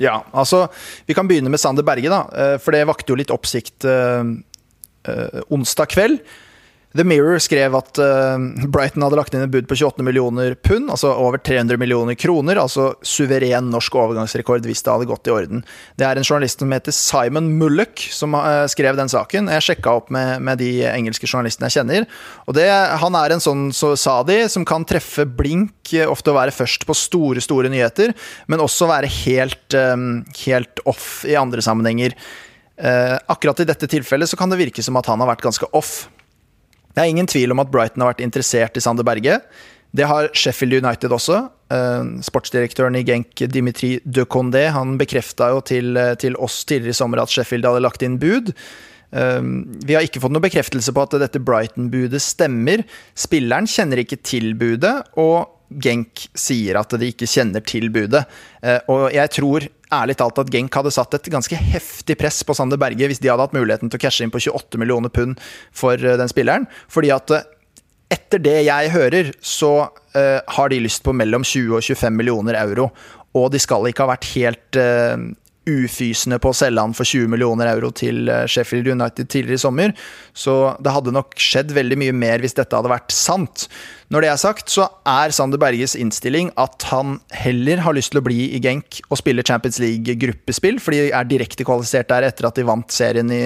Ja, altså Vi kan begynne med Sander Berge, da. Eh, for det vakte jo litt oppsikt onsdag kveld. The Mirror skrev at uh, Brighton hadde lagt inn en bud på 28 millioner pund, altså over 300 millioner kroner, altså suveren norsk overgangsrekord hvis det hadde gått i orden. Det er en journalist som heter Simon Mullock som uh, skrev den saken. Jeg sjekka opp med, med, de engelske journalistene jeg kjenner. Og det, Han er en sånn, så sa de, som kan treffe blink, ofte å være først på store, store nyheter, men også være helt, helt off i andre sammenhenger. Uh, akkurat i dette tilfellet så kan det virke som at han har vært ganske off. Det er ingen tvil om at Brighton har vært interessert i Sander Berge. Det har Sheffield United også. Eh, sportsdirektøren i Genk, Dimitri de Condé, han bekrefta jo til, eh, til, oss tidligere i sommer at Sheffield hadde lagt inn bud. Eh, vi har ikke fått noen bekreftelse på at dette Brighton-budet stemmer. Spilleren kjenner ikke til budet, og Genk sier at de ikke kjenner til budet. Uh, og jeg tror ærlig talt at Genk hadde satt et ganske heftig press på Sander Berge hvis de hadde hatt muligheten til å cashe inn på 28 millioner pund for eh, den spilleren. Fordi at eh, etter det jeg hører, så har de lyst på mellom 20 og 25 millioner euro. Og de skal ikke ha vært helt ufysende på å selge han for 20 millioner euro til Sheffield United tidligere i sommer. Så det hadde nok skjedd veldig mye mer hvis dette hadde vært sant. Når det er sagt, så er Sander Berges innstilling at han heller har lyst til å bli i Genk og spille Champions League-gruppespill, for de er direkte kvalifisert der etter at de vant serien i,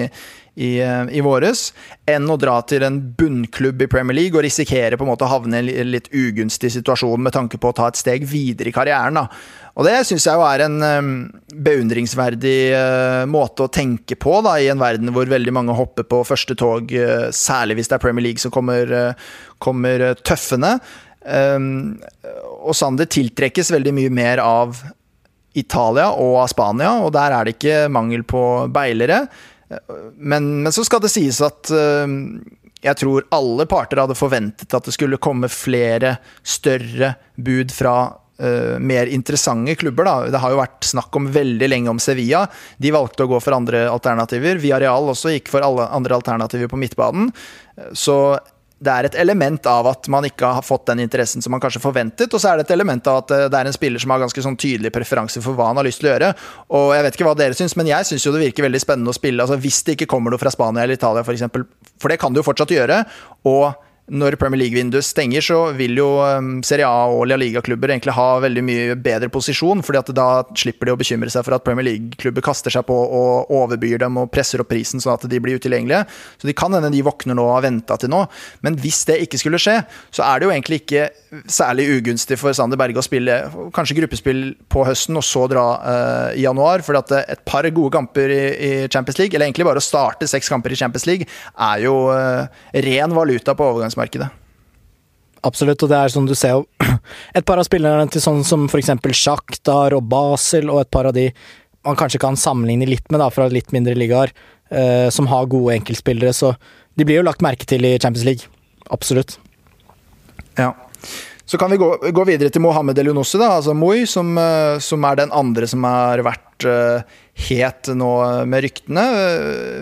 i, eh, i, våres, enn å dra til en bunnklubb i Premier League og risikere på en måte å havne i en litt ugunstig situasjon med tanke på å ta et steg videre i karrieren. Da. Og det syns jeg jo er en um, beundringsverdig uh, måte å tenke på, da, i en verden hvor veldig mange hopper på første tog, uh, særlig hvis det er Premier League som kommer, kommer tøffende. Og Sander tiltrekkes veldig mye mer av Italia og av Spania, og der er det ikke mangel på beilere. Men, men så skal det sies at jeg tror alle parter hadde forventet at det skulle komme flere større bud fra uh, mer interessante klubber. Da. Det har jo vært snakk om veldig lenge om Sevilla. De valgte å gå for andre alternativer. Villarreal også gikk for alle andre alternativer på midtbanen. Så det er et element av at man ikke har fått den interessen som man kanskje forventet, og så er det et element av at eh, det er en spiller som har ganske sånn tydelig preferanse for hva han har lyst til å gjøre. Og jeg vet ikke hva dere syns, men jeg syns jo det virker veldig spennende å spille. Altså Hvis det ikke kommer noe fra Spania eller Italia, f.eks., for, for det kan det jo fortsatt gjøre. og når Premier League-vinduet stenger, så vil jo um, Serie A og La Liga-klubber egentlig ha veldig mye bedre posisjon, fordi at da slipper de å bekymre seg for at Premier League-klubber kaster seg på og overbyr dem og presser opp prisen sånn at de blir utilgjengelige. Så de kan hende de våkner nå og har venta til nå. Men hvis det ikke skulle skje, så er det jo egentlig ikke særlig ugunstig for Sander Berge å spille kanskje gruppespill på høsten og så dra uh, i januar, for at et par gode kamper i, i, Champions League, eller egentlig bare å starte seks kamper i Champions League, er jo uh, ren valuta på overgangsmarkedet arbeidsmarkedet. Absolutt, og det er sånn du ser jo et par av spillerne til sånn som f.eks. Sjaktar og Basel, og et par av de man kanskje kan sammenligne litt med da, fra litt mindre ligaer. eh, som har gode enkeltspillere, så de blir jo lagt merke til i Champions League. Absolutt. Ja. Så kan vi gå, gå videre til Mohammed Elionossi, da, altså Moi, som, eh, som, er den andre som har vært uh, het nå med ryktene.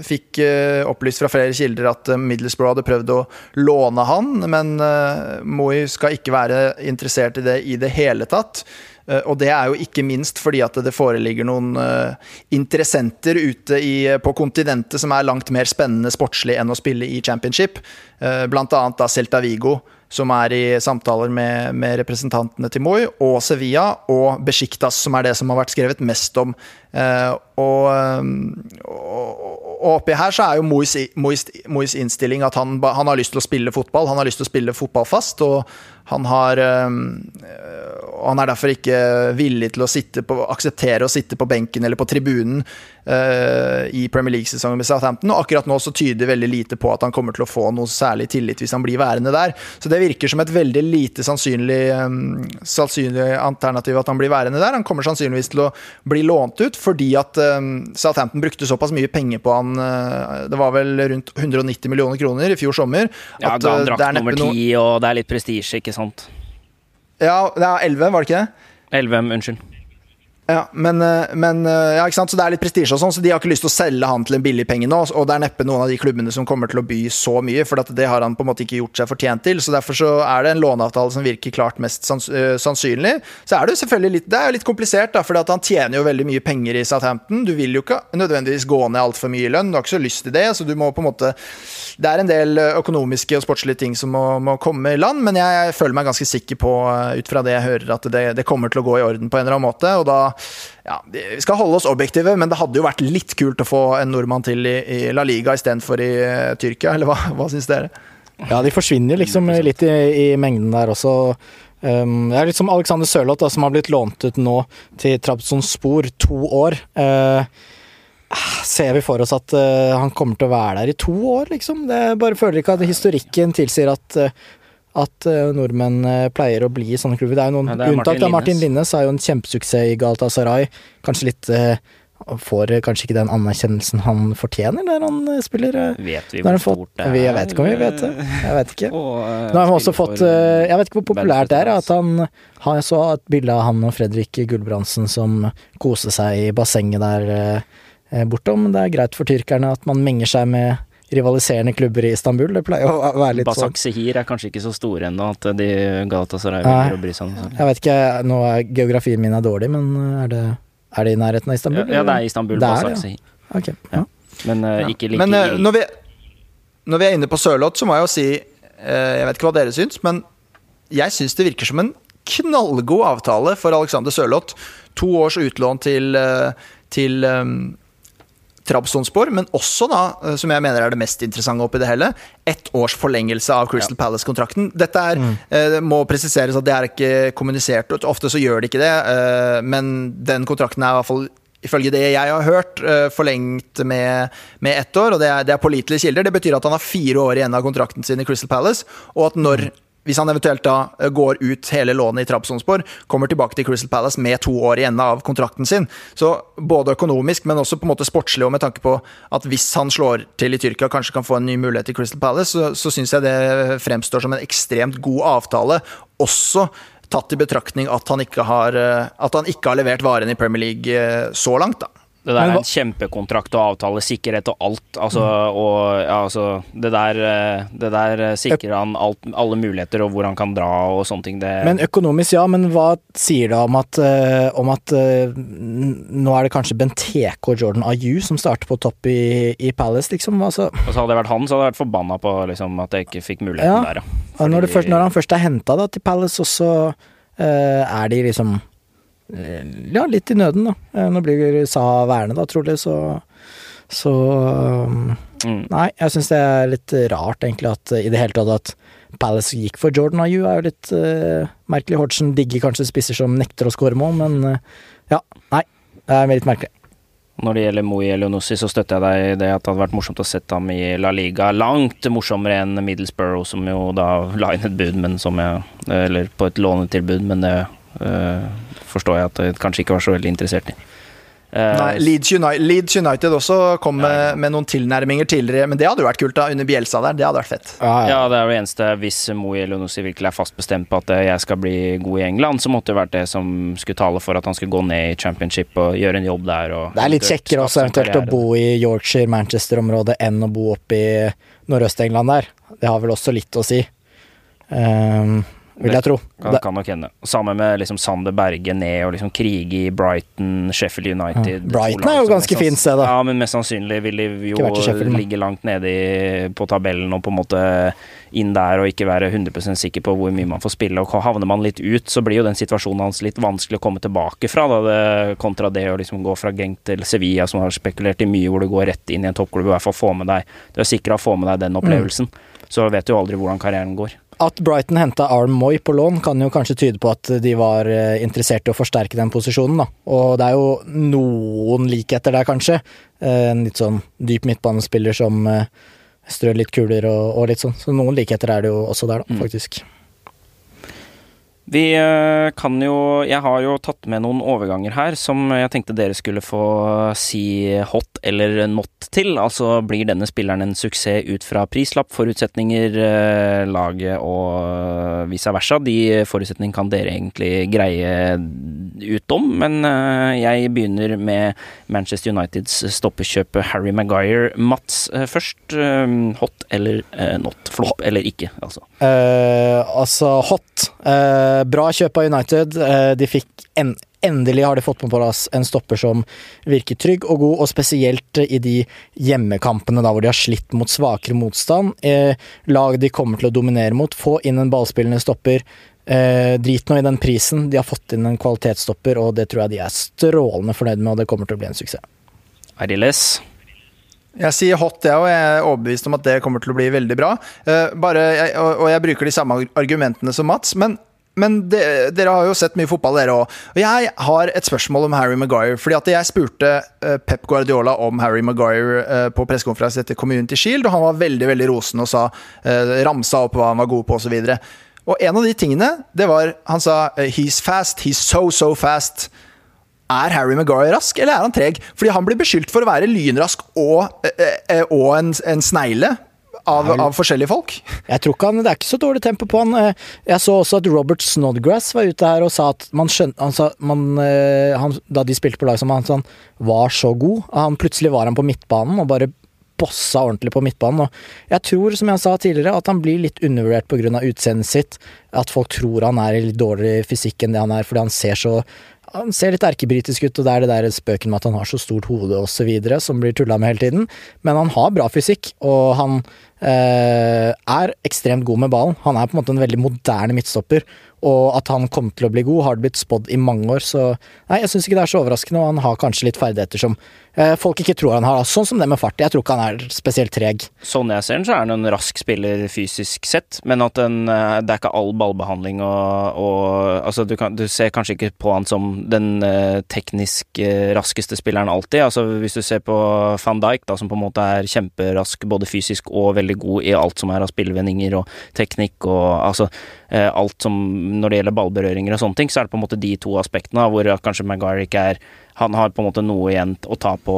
Fikk uh, opplyst fra flere kilder at Middlesbrough hadde prøvd å låne han, men Moi skal ikke være interessert i det i det hele tatt. Og det er jo ikke minst fordi at det foreligger noen interessenter ute i, på kontinentet som er langt mer spennende sportslig enn å spille i championship. Blant annet da Celta Vigo som er i samtaler med, med, representantene til Moi, og Sevilla og Besjiktas, som er det som har vært skrevet mest om. Eh, og, eh, og, og, oppi her så er jo Mois, Mois, Mois innstilling at han, han, har lyst til å spille fotball. Han har lyst til å spille fotball fast, og han har eh, Han er derfor ikke villig til å på, akseptere å sitte på benken eller på tribunen uh, i Premier League-sesongen med Southampton. Og akkurat nå så tyder veldig lite på at han kommer til å få noe særlig tillit hvis han blir værende der. Så det virker som et veldig lite sannsynlig, um, sannsynlig alternativ at han blir værende der. Han kommer sannsynligvis til å bli lånt ut fordi at um, Southampton brukte såpass mye penger på han. Uh, det var vel rundt 190 millioner kroner i fjor sommer. Ja, at, ga han drakt nummer ti, og det er litt prestisje, ikke sant? Ja, det er 11, var det ikke det? 11, unnskyld. Ja, men, eh, men, eh, ja, ikke sant? Så det er litt prestisje og sånn, så de har ikke lyst til å selge han til en billig penge nå. Og det er neppe noen av de klubbene som kommer til å by så mye, for det har han på en måte ikke gjort seg fortjent til. Så derfor så er det en låneavtale som virker klart mest eh, sannsynlig. Så er det jo selvfølgelig litt Det er jo litt komplisert, da, for han tjener jo veldig mye penger i Southampton. Du vil jo ikke nødvendigvis gå ned altfor mye i lønn, du har ikke så lyst til det, så du må på en måte Det er en del økonomiske og sportslige ting som må, må komme i land, men jeg, jeg, føler meg ganske sikker på, ut fra det jeg hører, at det, det kommer til å gå i orden på en eller annen måte, og da ja, Vi skal holde oss objektive, men det hadde jo vært litt kult å få en nordmann til i, i La Liga istedenfor i uh, Tyrkia, eller hva, hva syns dere? Ja, de forsvinner liksom litt i, i mengden der også. Um, det er litt som Alexander Sørloth, som har blitt lånt ut nå til Trabzonspor to år. Uh, ser vi for oss at uh, han kommer til å være der i to år, liksom? Det bare føler ikke at historikken tilsier at uh, at uh, nordmenn uh, pleier å bli i sånne klubber. Det er jo noen ja, unntak. Martin, Martin Linnes er jo en kjempesuksess i Galatasaray. Kanskje litt uh, Får kanskje ikke den anerkjennelsen han fortjener der han spiller. Vet vi hvor stort det er? Jeg vet ikke om vi vet det. Jeg vet ikke. Nå har han også fått Jeg vet ikke hvor populært det er at han har så et bilde av han og Fredrik Gulbrandsen som koser seg i bassenget der bortom. Det er greit for tyrkerne at man menger seg med rivaliserende klubber i Istanbul. Det pleier å være litt Basak sånn. Sehir er kanskje ikke så store ennå, at de Galatasaray vil bry seg om det. Jeg vet ikke, nå er geografien min er dårlig, men er det, er det i nærheten av Istanbul? Ja, ja det er Istanbul, Basak Sehir. Ja. Okay, ja. Men uh, ikke like Men uh, når, vi, når, vi, er inne på Sørloth, så må jeg jo si uh, Jeg vet ikke hva dere syns, men jeg syns det virker som en knallgod avtale for Alexander Sørloth. To års utlån til, til um, Trabzonspor, men også da, eh, som jeg mener er det mest interessante oppi det hele, ett års forlengelse av Crystal ja. Palace-kontrakten. Dette er, mm. eh, må presiseres at det er ikke kommunisert, ofte så gjør det ikke det, eh, men den kontrakten er i hvert fall ifølge det jeg har hørt, eh, forlengt med, med ett år, og det er, det er pålitelige kilder. Det betyr at han har fire år igjen av kontrakten sin i Crystal Palace, og at når mm hvis han eventuelt da eh, går ut hele lånet i Trabzonspor, kommer tilbake til Crystal Palace med to år igjen av kontrakten sin. Så både økonomisk, men også på en måte sportslig, og med tanke på at hvis han slår til i Tyrkia, kanskje kan få en ny mulighet i Crystal Palace, så, så syns jeg det fremstår som en ekstremt god avtale. Også tatt i betraktning at han ikke har, eh, at han ikke har levert varene i Premier League eh, så langt. da. Det der er en kjempekontrakt og avtale, sikkerhet og alt. Altså, mm. og, ja, altså, det, der, eh, det der sikrer han alt, alle muligheter og hvor han kan dra og sånne ting. Det men økonomisk, ja. Men hva sier det om at, uh, om at nå er det kanskje Benteke og Jordan Ayu som starter på topp i, i Palace, liksom? Altså. Og så hadde det vært han, så hadde jeg vært forbanna på liksom, at jeg ikke fikk muligheten ja. der, ja. Fordi... Når, først, når, han først er henta til Palace, og så uh, er de liksom Eh, ja, litt i nøden, da. Eh, nå blir Sa værende, da, trolig, så Så mm. Nei, jeg syns det er litt rart, egentlig, at i det hele tatt at Palace gikk for Jordan Ayu, er jo litt uh, merkelig. Hodgson digger kanskje spisser som nekter å skåre mål, men uh, ja, nei. Det er litt merkelig. Når det gjelder Moi Elionossi, så støtter jeg deg i det at det hadde vært morsomt å sette ham i La Liga. Langt morsommere enn Middlesbrough, som jo da la inn et bud, men som jeg Eller på et lånetilbud, men det uh, forstår jeg at jeg kanskje ikke var så veldig interessert i. Nei, Leeds United, Leeds United også kom med, med, noen tilnærminger tidligere, men det hadde jo vært kult da, under Bjelsa der. Det hadde vært fett. Ja, ja. ja det er jo eneste Hvis Moe Elionossi virkelig er fast bestemt på at jeg skal bli god i England, så måtte det vært det som skulle tale for at han skulle gå ned i championship og gjøre en jobb der. det er litt kjekkere også eventuelt å bo i Yorkshire, Manchester-området enn å bo oppe i Nordøst-England der. Det har vel også litt å si. Um, vil jeg tro. Kan, kan nok hende. Sammen med liksom Sander Berge ned og liksom krige i Brighton, Sheffield United. Ja. Brighton er jo ganske fint sted, da. Ja, men mest sannsynlig vil de jo ligge langt nede i, på tabellen og på en måte inn der og ikke være 100 sikker på hvor mye man får spille. Og havner man litt ut, så blir jo den situasjonen hans litt vanskelig å komme tilbake fra, da, det, kontra det å liksom gå fra Genk til Sevilla, som har spekulert i mye, hvor du går rett inn i en toppklubb, i hvert fall få med deg Du er sikker å få med deg den opplevelsen. Mm. Så vet du aldri hvordan karrieren går. At Brighton henta Arm Moy på lån, kan jo kanskje tyde på at de var eh, interessert i å forsterke den posisjonen. Da. Og det er jo noen likheter der, kanskje. Eh, en litt sånn dyp midtbanespiller som eh, strør litt kuler og, og, litt sånn. Så noen likheter er det jo også der, da, mm. Vi kan jo Jeg har jo tatt med noen overganger her som jeg tenkte dere skulle få si hot eller not til. Altså blir denne spilleren en suksess ut fra prislapp, forutsetninger, eh, laget og vice versa. De forutsetningene kan dere egentlig greie ut om, men eh, jeg begynner med Manchester Uniteds stoppekjøp Harry Maguire. Mats eh, først. Hot eller not? Flopp eller ikke, altså? Uh, altså hot. Uh, bra kjøp av United. Uh, de fikk en Endelig har de fått på plass en stopper som virker trygg og god, og spesielt i de hjemmekampene da hvor de har slitt mot svakere motstand. Uh, lag de kommer til å dominere mot. Få inn en ballspillende stopper. Drit nå i den prisen. De har fått inn en kvalitetsstopper, og det tror jeg de er strålende fornøyd med, og det kommer til å bli en suksess. Ariles? Jeg sier hot, jeg, og jeg er overbevist om at det kommer til å bli veldig bra. Uh, bare, jeg, og, jeg bruker de samme argumentene som Mats, men men de, dere har jo sett mye fotball, dere òg. Og jeg har et spørsmål om Harry Maguire. fordi at jeg spurte uh, Pep Guardiola om Harry Maguire uh, på pressekonferanse etter Community Shield, og han var veldig veldig rosende og sa, ramsa opp hva han var god på osv. Og, og en av de tingene, det var Han sa He's fast. He's so, so fast. Er Harry Maguire rask, eller er han treg? Fordi han blir beskyldt for å være lynrask og, og en, en snegle av, av, forskjellige folk? Jeg tror ikke han, Det er ikke så dårlig tempo på han. Eh, jeg så også at Robert Snodgrass var ute her og sa at man skjønte han sa, man, eh, han, Da de spilte på lag sammen, han, han var så god. Han, plutselig var han på midtbanen og bare bossa ordentlig på midtbanen. Og jeg tror, som jeg sa tidligere, at han blir litt undervurdert pga. utseendet sitt. At folk tror han er i litt dårligere fysikk enn det han er, fordi han ser så han ser litt erkebritisk ut, og det er det der spøken med at han har så stort hode osv. som blir tulla med hele tiden. Men han har bra fysikk, og han eh, er ekstremt god med ballen. Han er på en måte en veldig moderne midtstopper, og at han kommer til å bli god, har det blitt spådd i mange år, så nei, jeg syns ikke det er så overraskende, og han har kanskje litt ferdigheter som eh, folk ikke tror han har, sånn som det med fart. Jeg tror ikke han er spesielt treg. Sånn jeg ser den, så er han en rask spiller fysisk sett, men at den, eh, det er ikke all ballbehandling og, og Altså, du, kan, du, ser kanskje ikke på han som den eh, teknisk eh, raskeste spilleren alltid. Altså, hvis du ser på van Dijk, da, som på en måte er kjemperask både fysisk og veldig god i alt som er av spillevendinger og teknikk og altså Eh, alt som Når det gjelder ballberøringer og sånne ting, så er det på en måte de to aspektene hvor kanskje Maguire ikke er han har på en måte noe igjen å ta på,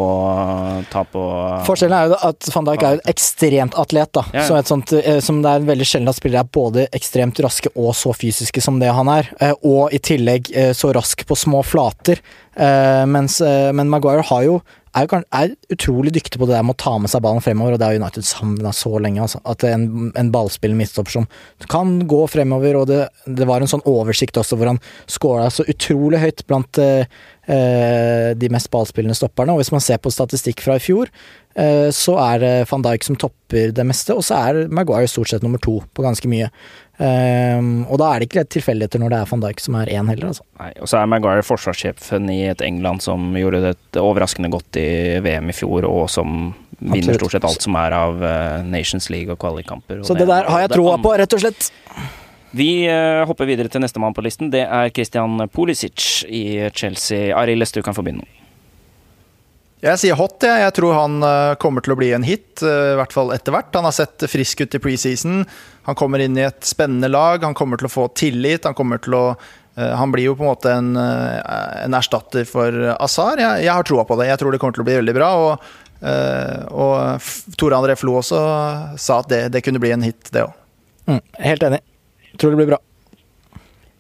ta på Forskjellen er jo at van Dijk er jo ekstremt atlet, da. Ja, ja. Så sånt, eh, som det er veldig sjelden at spillere er både ekstremt raske og så fysiske som det han er. Eh, og i tillegg så rask på små flater. Mens, men Maguire har jo er, er utrolig dyktig på det der med å ta med seg ballen fremover, og det har United savna så lenge. Altså. At en, en ballspiller midtstopper som kan gå fremover, og det, det, var en sånn oversikt også hvor han scora så utrolig høyt blant eh, eh, de mest ballspillende stopperne. Og hvis man ser på statistikk fra i fjor, så er det van Dijk som topper det meste, og så er Maguire stort sett nummer to på ganske mye. Um, og da er det ikke tilfeldigheter når det er van Dijk som er én heller, altså. Nei, og så er Maguire forsvarssjefen i et England som gjorde det overraskende godt i VM i fjor, og som Absolutt. vinner stort sett alt som er av uh, Nations League og kvalikkamper. Så det, det, der har jeg troa på, rett og slett. Vi uh, hopper videre til nestemann på listen. Det er Christian Pulisic i Chelsea. Arild, du kan få begynne nå. Jeg sier hot, jeg. Jeg tror han uh, kommer til å bli en hit, uh, i hvert fall etter hvert. Han har sett frisk ut i preseason. Han kommer inn i et spennende lag. Han kommer til å få tillit. Han kommer til å han blir jo på en måte en, en erstatter for Azar. Jeg, jeg, har troa på det. Jeg tror det kommer til å bli veldig bra. Og, og Tore André Flo også sa at det, det kunne bli en hit, det òg. Mm, helt enig. Tror det blir bra.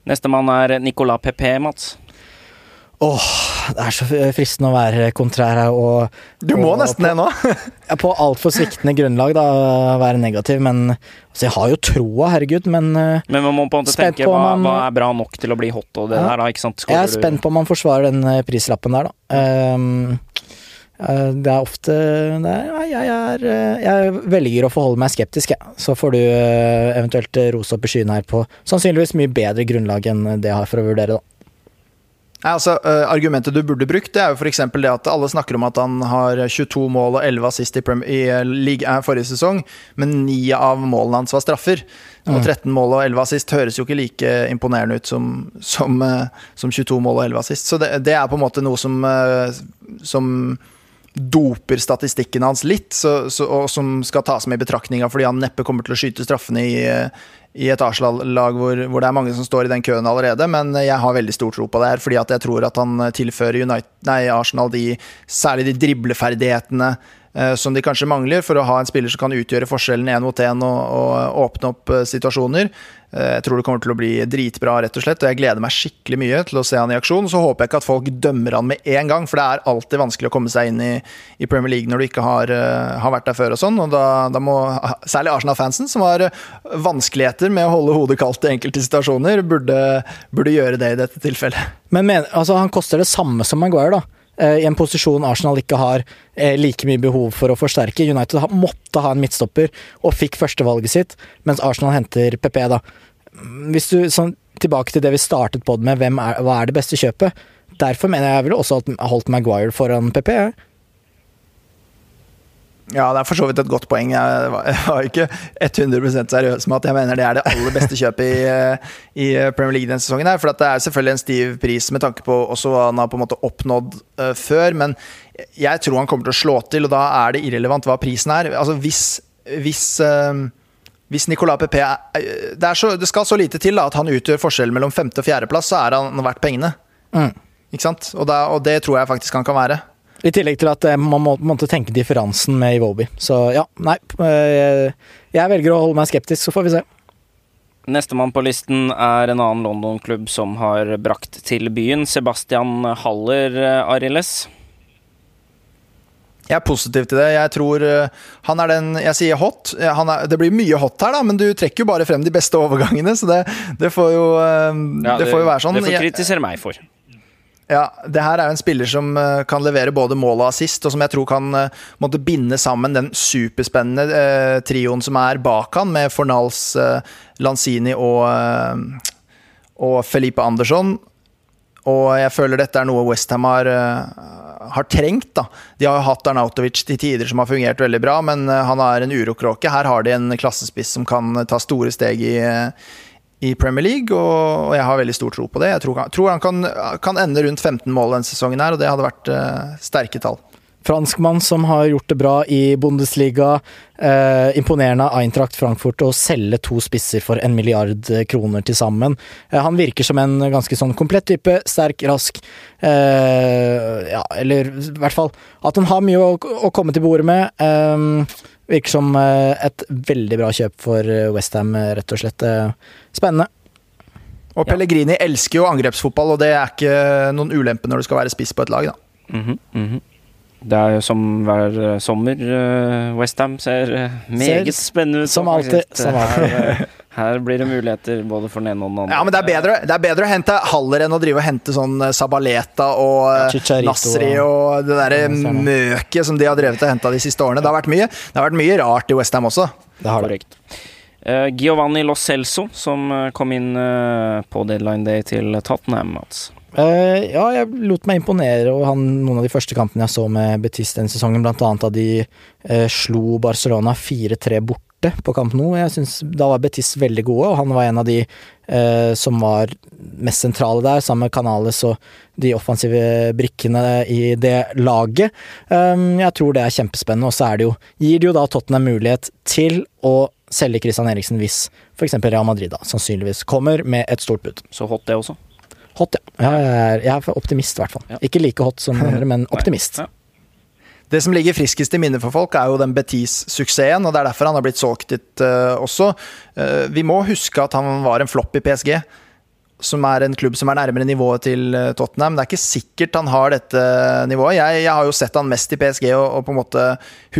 Nestemann er Nicolas Pepe, Mats. Åh, det er så fristende å være kontrær her og Du må og, nesten det nå! på altfor sviktende grunnlag, da, være negativ, men altså, jeg har jo troa, herregud, men eh, Men man må på en måte tenke hva, man, hva, er bra nok til å bli hot og det ja, der, da, ikke sant? Skåler jeg er spent på om man forsvarer den eh, prislappen der, da. Um, det er ofte det er, jeg, er, jeg, velger å forholde meg skeptisk, jeg. Så får du eventuelt rose opp i skyene her på sannsynligvis mye bedre grunnlag enn det jeg har for å vurdere, da. Nei, altså, uh, Argumentet du burde brukt, det er jo f.eks. det at alle snakker om at han har 22 mål og 11 assist i, Premier, i uh, League uh, forrige sesong, men 9 av målene hans var straffer. Mm. Og 13 mål og 11 assist høres jo ikke like imponerende ut som, som, som 22 mål og 11 assist. Så det, det, er på en måte noe som, som doper statistikken hans litt, så, så, og som skal tas med i betraktninga fordi han neppe kommer til å skyte straffene i i et Arsenal-lag hvor, hvor, det er mange som står i den køen allerede, men jeg har veldig stor tro på det her, fordi at jeg tror at han tilfører United, nei, Arsenal de, særlig de dribleferdighetene som de kanskje mangler for å ha en spiller som kan utgjøre forskjellen én mot én og, og, åpne opp eh, situasjoner. Eh, jeg tror det kommer til å bli dritbra, rett og slett. Og jeg gleder meg skikkelig mye til å se han i aksjon. Så håper jeg ikke at folk dømmer han med en gang, for det er alltid vanskelig å komme seg inn i, i Premier League når du ikke har, har vært der før og sånn. Og da, da må særlig Arsenal-fansen, som har vanskeligheter med å holde hodet kaldt i enkelte situasjoner, burde, burde gjøre det i dette tilfellet. Men, men altså, han koster det samme som Maguire, da? Eh, i en posisjon Arsenal ikke har eh, like mye behov for å forsterke. United måtte ha en midtstopper og fikk førstevalget sitt, mens Arsenal henter PP. da. Hvis du, sånn, Tilbake til det vi startet på med, er, hva er det beste kjøpet? Derfor mener jeg ville også holdt Maguire foran PP. Ja, det er for så vidt et godt poeng. Jeg var ikke 100% seriøs med at jeg mener det er det aller beste kjøpet i, i Premier League denne sesongen. her, For det er selvfølgelig en stiv pris med tanke på også hva han har på en måte oppnådd uh, før. Men jeg tror han kommer til å slå til, og da er det irrelevant hva prisen er. Altså hvis, hvis uh, hvis Nicolas Pepe det, så, det, skal så lite til da, at han utgjør forskjellen mellom femte- og fjerdeplass, så er han verdt pengene. Mm. Ikke sant? Og, da, og det tror jeg faktisk han kan være. I tillegg til at eh, man må, måtte tenke differansen med Iwobi. Så ja, nei. Jeg, eh, jeg velger å holde meg skeptisk, så får vi se. Nestemann på listen er en annen London-klubb som har brakt til byen. Sebastian Haller, Arildes. Jeg er positiv til det. Jeg tror han er den Jeg sier hot. Er, det blir mye hot her, da, men du trekker jo bare frem de beste overgangene, så det, det får jo ja, det, det, får jo være sånn. Det får kritisere meg for. Ja, det her er jo en spiller som uh, kan levere både mål og assist, og som jeg tror kan uh, måtte binde sammen den superspennende eh, trioen som er bak han, med Fornals, Lanzini og, og Felipe Andersson. Og jeg føler dette er noe Westham har, har trengt. da. De har jo hatt Arnautovic til tider som har fungert veldig bra, men han er en urokråke. Her har de en klassespiss som kan ta store steg i i Premier League, og, jeg har veldig stor tro på det. Jeg tror, tror han kan, kan, ende rundt 15 mål denne sesongen, her, og det hadde vært uh, sterke tall. Franskmann som har gjort det bra i Bundesliga. Eh, imponerende av Eintracht Frankfurt å selge to spisser for en milliard kroner til sammen. Eh, han virker som en ganske sånn komplett type. Sterk, rask. Eh, ja, eller i hvert fall at han har mye å, å komme til bordet med. Virker som eh, et veldig bra kjøp for eh, Westham, eh, rett og slett. Spennende. Og Pellegrini ja. elsker jo angrepsfotball, og det er ikke noen ulempe når du skal være spiss på et lag. da. Mm -hmm, mm -hmm. Det er jo som hver sommer. Westham ser meget ser, spennende ut. Som alltid. Som alltid. Her blir det muligheter både for den ene og den andre. Ja, men det er bedre, det er bedre å hente Haller enn å drive og hente sånn eh, Sabaleta og ja, Nasri og det derre møket som de har drevet og henta de siste årene. Det har vært mye, det har vært mye rart i Westham også. Det har det. Uh, Giovanni Lo Celso, som kom inn uh, på deadline day til Tottenham, Mats. Uh, ja, jeg lot meg imponere og han, noen av de første kampene jeg så med Betis den sesongen, blant annet da de slo Barcelona 4-3 bort borte på kamp nå. Jeg synes Da var Betis veldig gode, og han var en av de eh, som var mest sentrale der, sammen med Canales og de offensive brikkene i det laget. Um, jeg tror det er kjempespennende, og så er det jo, gir det jo da Tottenham mulighet til å selge Christian Eriksen hvis f.eks. Real Madrid da sannsynligvis kommer med et stort bud. Så hot det også? Hot, ja. ja jeg, er, jeg er optimist, i hvert fall. Ja. Ikke like hot som andre, men optimist. Ja. Det som ligger friskest i minnet for folk, er jo den Betis-suksessen, og det er derfor han har blitt solgt dit uh, også. Uh, vi må huske at han var en flopp i PSG, som er en klubb som er nærmere nivået til uh, Tottenham. Det er ikke sikkert han har dette nivået. Jeg, jeg har jo sett han mest i PSG, og, og på en måte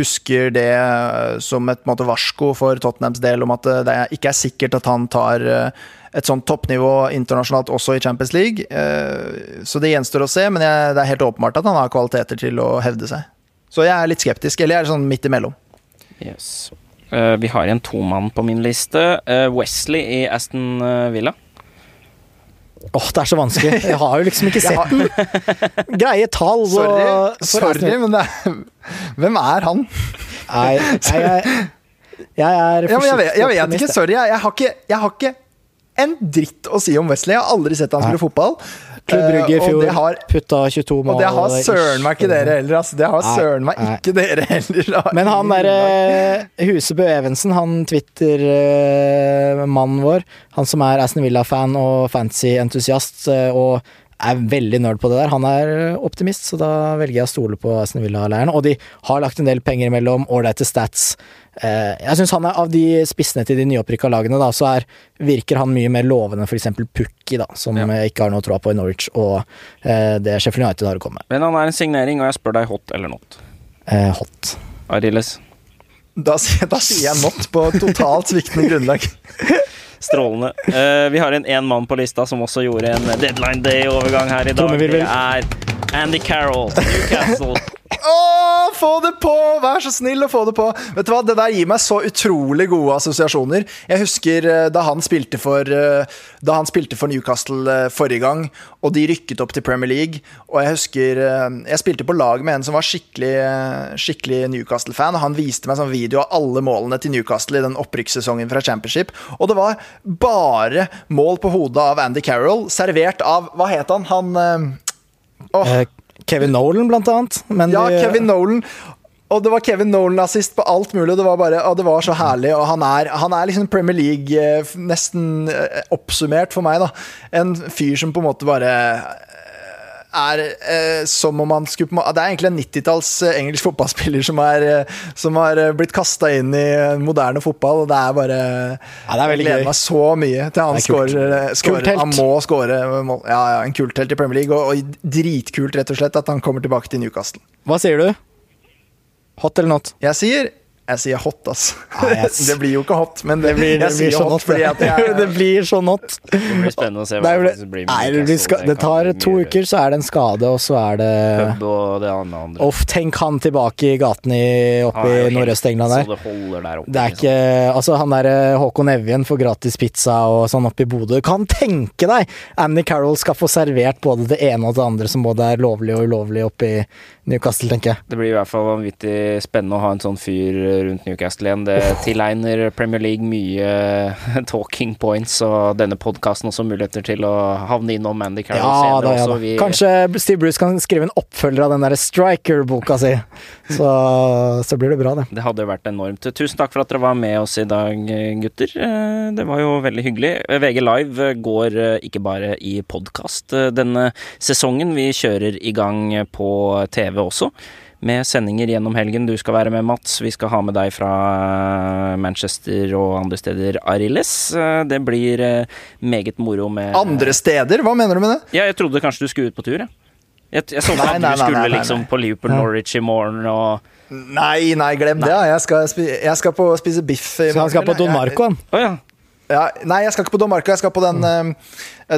husker det som et måte, varsko for Tottenhams del om at det ikke er sikkert at han tar et sånt toppnivå internasjonalt også i Champions League. Så det gjenstår å se, men jeg, det er helt åpenbart at han har kvaliteter til å hevde seg. Så jeg er litt skeptisk. Eller jeg er sånn midt imellom. Yes. Uh, vi har en tomann på min liste. Uh, Wesley i Aston Villa. Åh, oh, det er så vanskelig. Jeg har jo liksom ikke sett den. Greie tall. Sorry, sorry men er, hvem er han? Nei, jeg, jeg, jeg er ja, jeg, vet, jeg vet ikke. Sorry. Jeg, har ikke, jeg har ikke en dritt å si om Wesley. Jeg har aldri sett han spille fotball. Klubb Brugge i fjor har, putta 22 mål. Og det har søren meg ikke dere heller. Altså. Det har søren meg ikke dere heller. Men han derre Husebø Evensen, han Twitter-mannen uh, vår, han som er Aston Villa-fan og fancy-entusiast, uh, og er veldig nerd på det der. Han er optimist, så da velger jeg å stole på Aston Villa-leiren. Og de har lagt en del penger imellom, ålreite stats. Eh, jeg syns han er av de spissene til de nyopprykka lagene, da, så er, virker han mye mer lovende enn f.eks. Pukki, da, som ja. jeg ikke har noe tro på i Norwich, og eh, det Sheffield United har å komme med. Men han er en signering, og jeg spør deg hot eller not? Eh, hot. Arildes? Da, da sier jeg not på totalt sviktende grunnlag. Strålende. Uh, vi har en én mann på lista som også gjorde en deadline day-overgang her i dag. Det er Andy Carroll, Newcastle. Å, få det på! Vær så snill å få det på! Vet du hva, Det der gir meg så utrolig gode assosiasjoner. Jeg husker eh, da han spilte for, eh, da han spilte for Newcastle eh, forrige gang, og de rykket opp til Premier League. Og jeg husker Jeg spilte på lag med en som var skikkelig, skikkelig Newcastle-fan, og han viste meg sånn video av alle målene til Newcastle i den opprykkssesongen fra Championship. Og det var bare mål på hodet av Andy Carroll, servert av Hva het han? Han Oh. Kevin Nolan, blant annet. Men ja, de, Kevin Nolan. Og det var Kevin Nolan-assist på alt mulig, og det var, bare, og det var så herlig. Og han er, han er liksom Premier League eh, nesten eh, oppsummert for meg, da. En fyr som på en måte bare er eh, som om han skulle Det er egentlig en 90-talls eh, engelsk fotballspiller som, er, eh, som har eh, blitt kasta inn i moderne fotball, og det er bare ja, det er Jeg gleder meg så mye til han skårer. Han må skåre ja, ja, en kulthelt i Premier League, og, og dritkult, rett og slett, at han kommer tilbake til Newcastle. Hva sier du? Hot eller not? Jeg sier jeg sier hot, altså. Ah, yes. det blir jo ikke hot, men det, blir, det blir så hot. Fordi at jeg, det blir så hot. Det blir spennende å se hva det blir. Nei, det, blir ska, det tar to uker, så er det en skade, og så er det Pub og det andre. Uff, tenk han tilbake i gaten oppe i Nordøst-England der. Så det holder der oppe. Det er liksom. ikke Altså, han derre Håkon Evjen får gratis pizza og sånn oppe i Bodø. Kan tenke deg! Annie Carroll skal få servert både det ene og det andre som både er lovlig og ulovlig oppe i Newcastle, tenker jeg. Det blir i hvert fall vanvittig spennende å ha en sånn fyr rundt Newcastle igjen. Det tilegner Premier League mye talking points, og denne podkasten også muligheter til å havne innom Andy Carroll ja, senere. Da, ja, da. Vi... Kanskje Steve Bruce kan skrive en oppfølger av den derre Striker-boka si. Så, så, blir det bra, det. Det hadde jo vært enormt. Tusen takk for at dere var med oss i dag, gutter. Eh, det var jo veldig hyggelig. VG Live går eh, ikke bare i podkast eh, denne sesongen. Vi kjører i gang på TV også med sendinger gjennom helgen. Du skal være med, Mats. Vi skal ha med deg fra Manchester og andre steder, Arildes. Det blir meget moro med Andre steder? Hva mener du med det? Ja, jeg trodde kanskje du skulle ut på tur, jeg. Jeg, jeg så at du skulle nei, liksom på Liverpool Norwich i morgen og Nei, nei, glem det. Jeg skal, jeg skal på spise biff. Så han skal på Don Marco, han? Oh, ja. Ja, nei, jeg skal ikke på Don Marco. Jeg skal på den mm.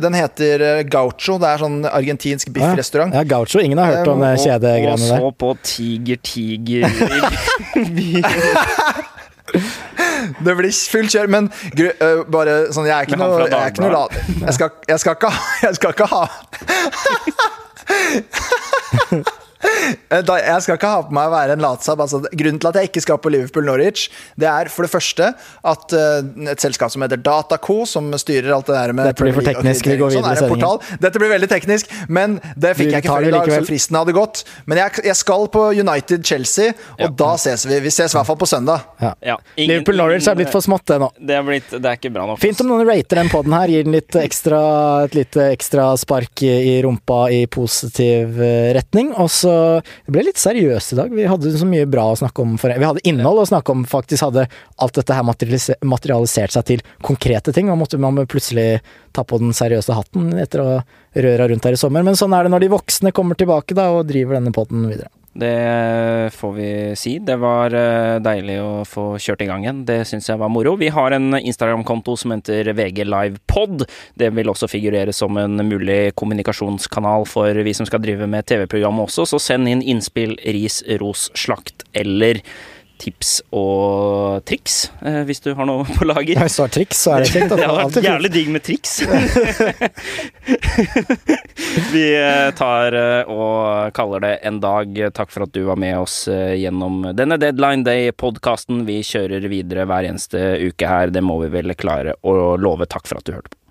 Den heter eh, Gaucho. Det er sånn argentinsk biffrestaurant. Ja, Gaucho. Ingen har hørt om kjedegreiene der. Og så på Tiger Tiger Det blir fullt kjør, men uh, bare sånn Jeg er ikke noe Jeg, er ikke noe lat. Jeg, skal, jeg skal ikke ha Jeg skal ikke ha da, jeg skal ikke ha på meg å være en latsabb. Altså, grunnen til at jeg ikke skal på Liverpool Norwich, det er for det første at uh, et selskap som heter Dataco, som styrer alt det der med Dette blir for teknisk, vi går videre i sendingen. Dette blir veldig teknisk, men det fikk jeg ikke før i dag, så fristen hadde gått. Men jeg, jeg skal på United-Chelsea, og ja. da ses vi. Vi ses i hvert fall på søndag. Ja. Ja. Liverpool Norwich er blitt for smått, det nå. Det er, blitt, det er ikke bra nok. Fint om noen rater den poden her, gir den litt ekstra, et lite ekstra spark i rumpa i positiv eh, retning. Og så Det ble litt seriøst i dag. Vi hadde så mye bra å snakke om. For, vi hadde innhold å snakke om. Faktisk hadde alt dette her materialisert seg til konkrete ting. Man måtte man plutselig ta på den seriøse hatten etter å røra rundt her i sommer. Men sånn er det når de voksne kommer tilbake da og driver denne poden videre. Det får vi si. Det var eh, deilig å få kjørt i gang igjen. Det syns jeg var moro. Vi har en Instagram-konto som heter VG Live Pod. Det vil også figurere som en mulig kommunikasjonskanal for vi som skal drive med TV-programmet også, så send inn innspill, ris, ros, slakt eller tips og triks, eh, hvis du har noe på lager. Hvis du har triks, så er det kjekt. Det hadde vært jævlig digg med triks. Vi eh, tar eh, og kaller det en dag. Takk for at du var med oss gjennom denne Deadline Day-podkasten. Vi kjører videre hver eneste uke her, det må vi vel klare å love. Takk for at du hørte på.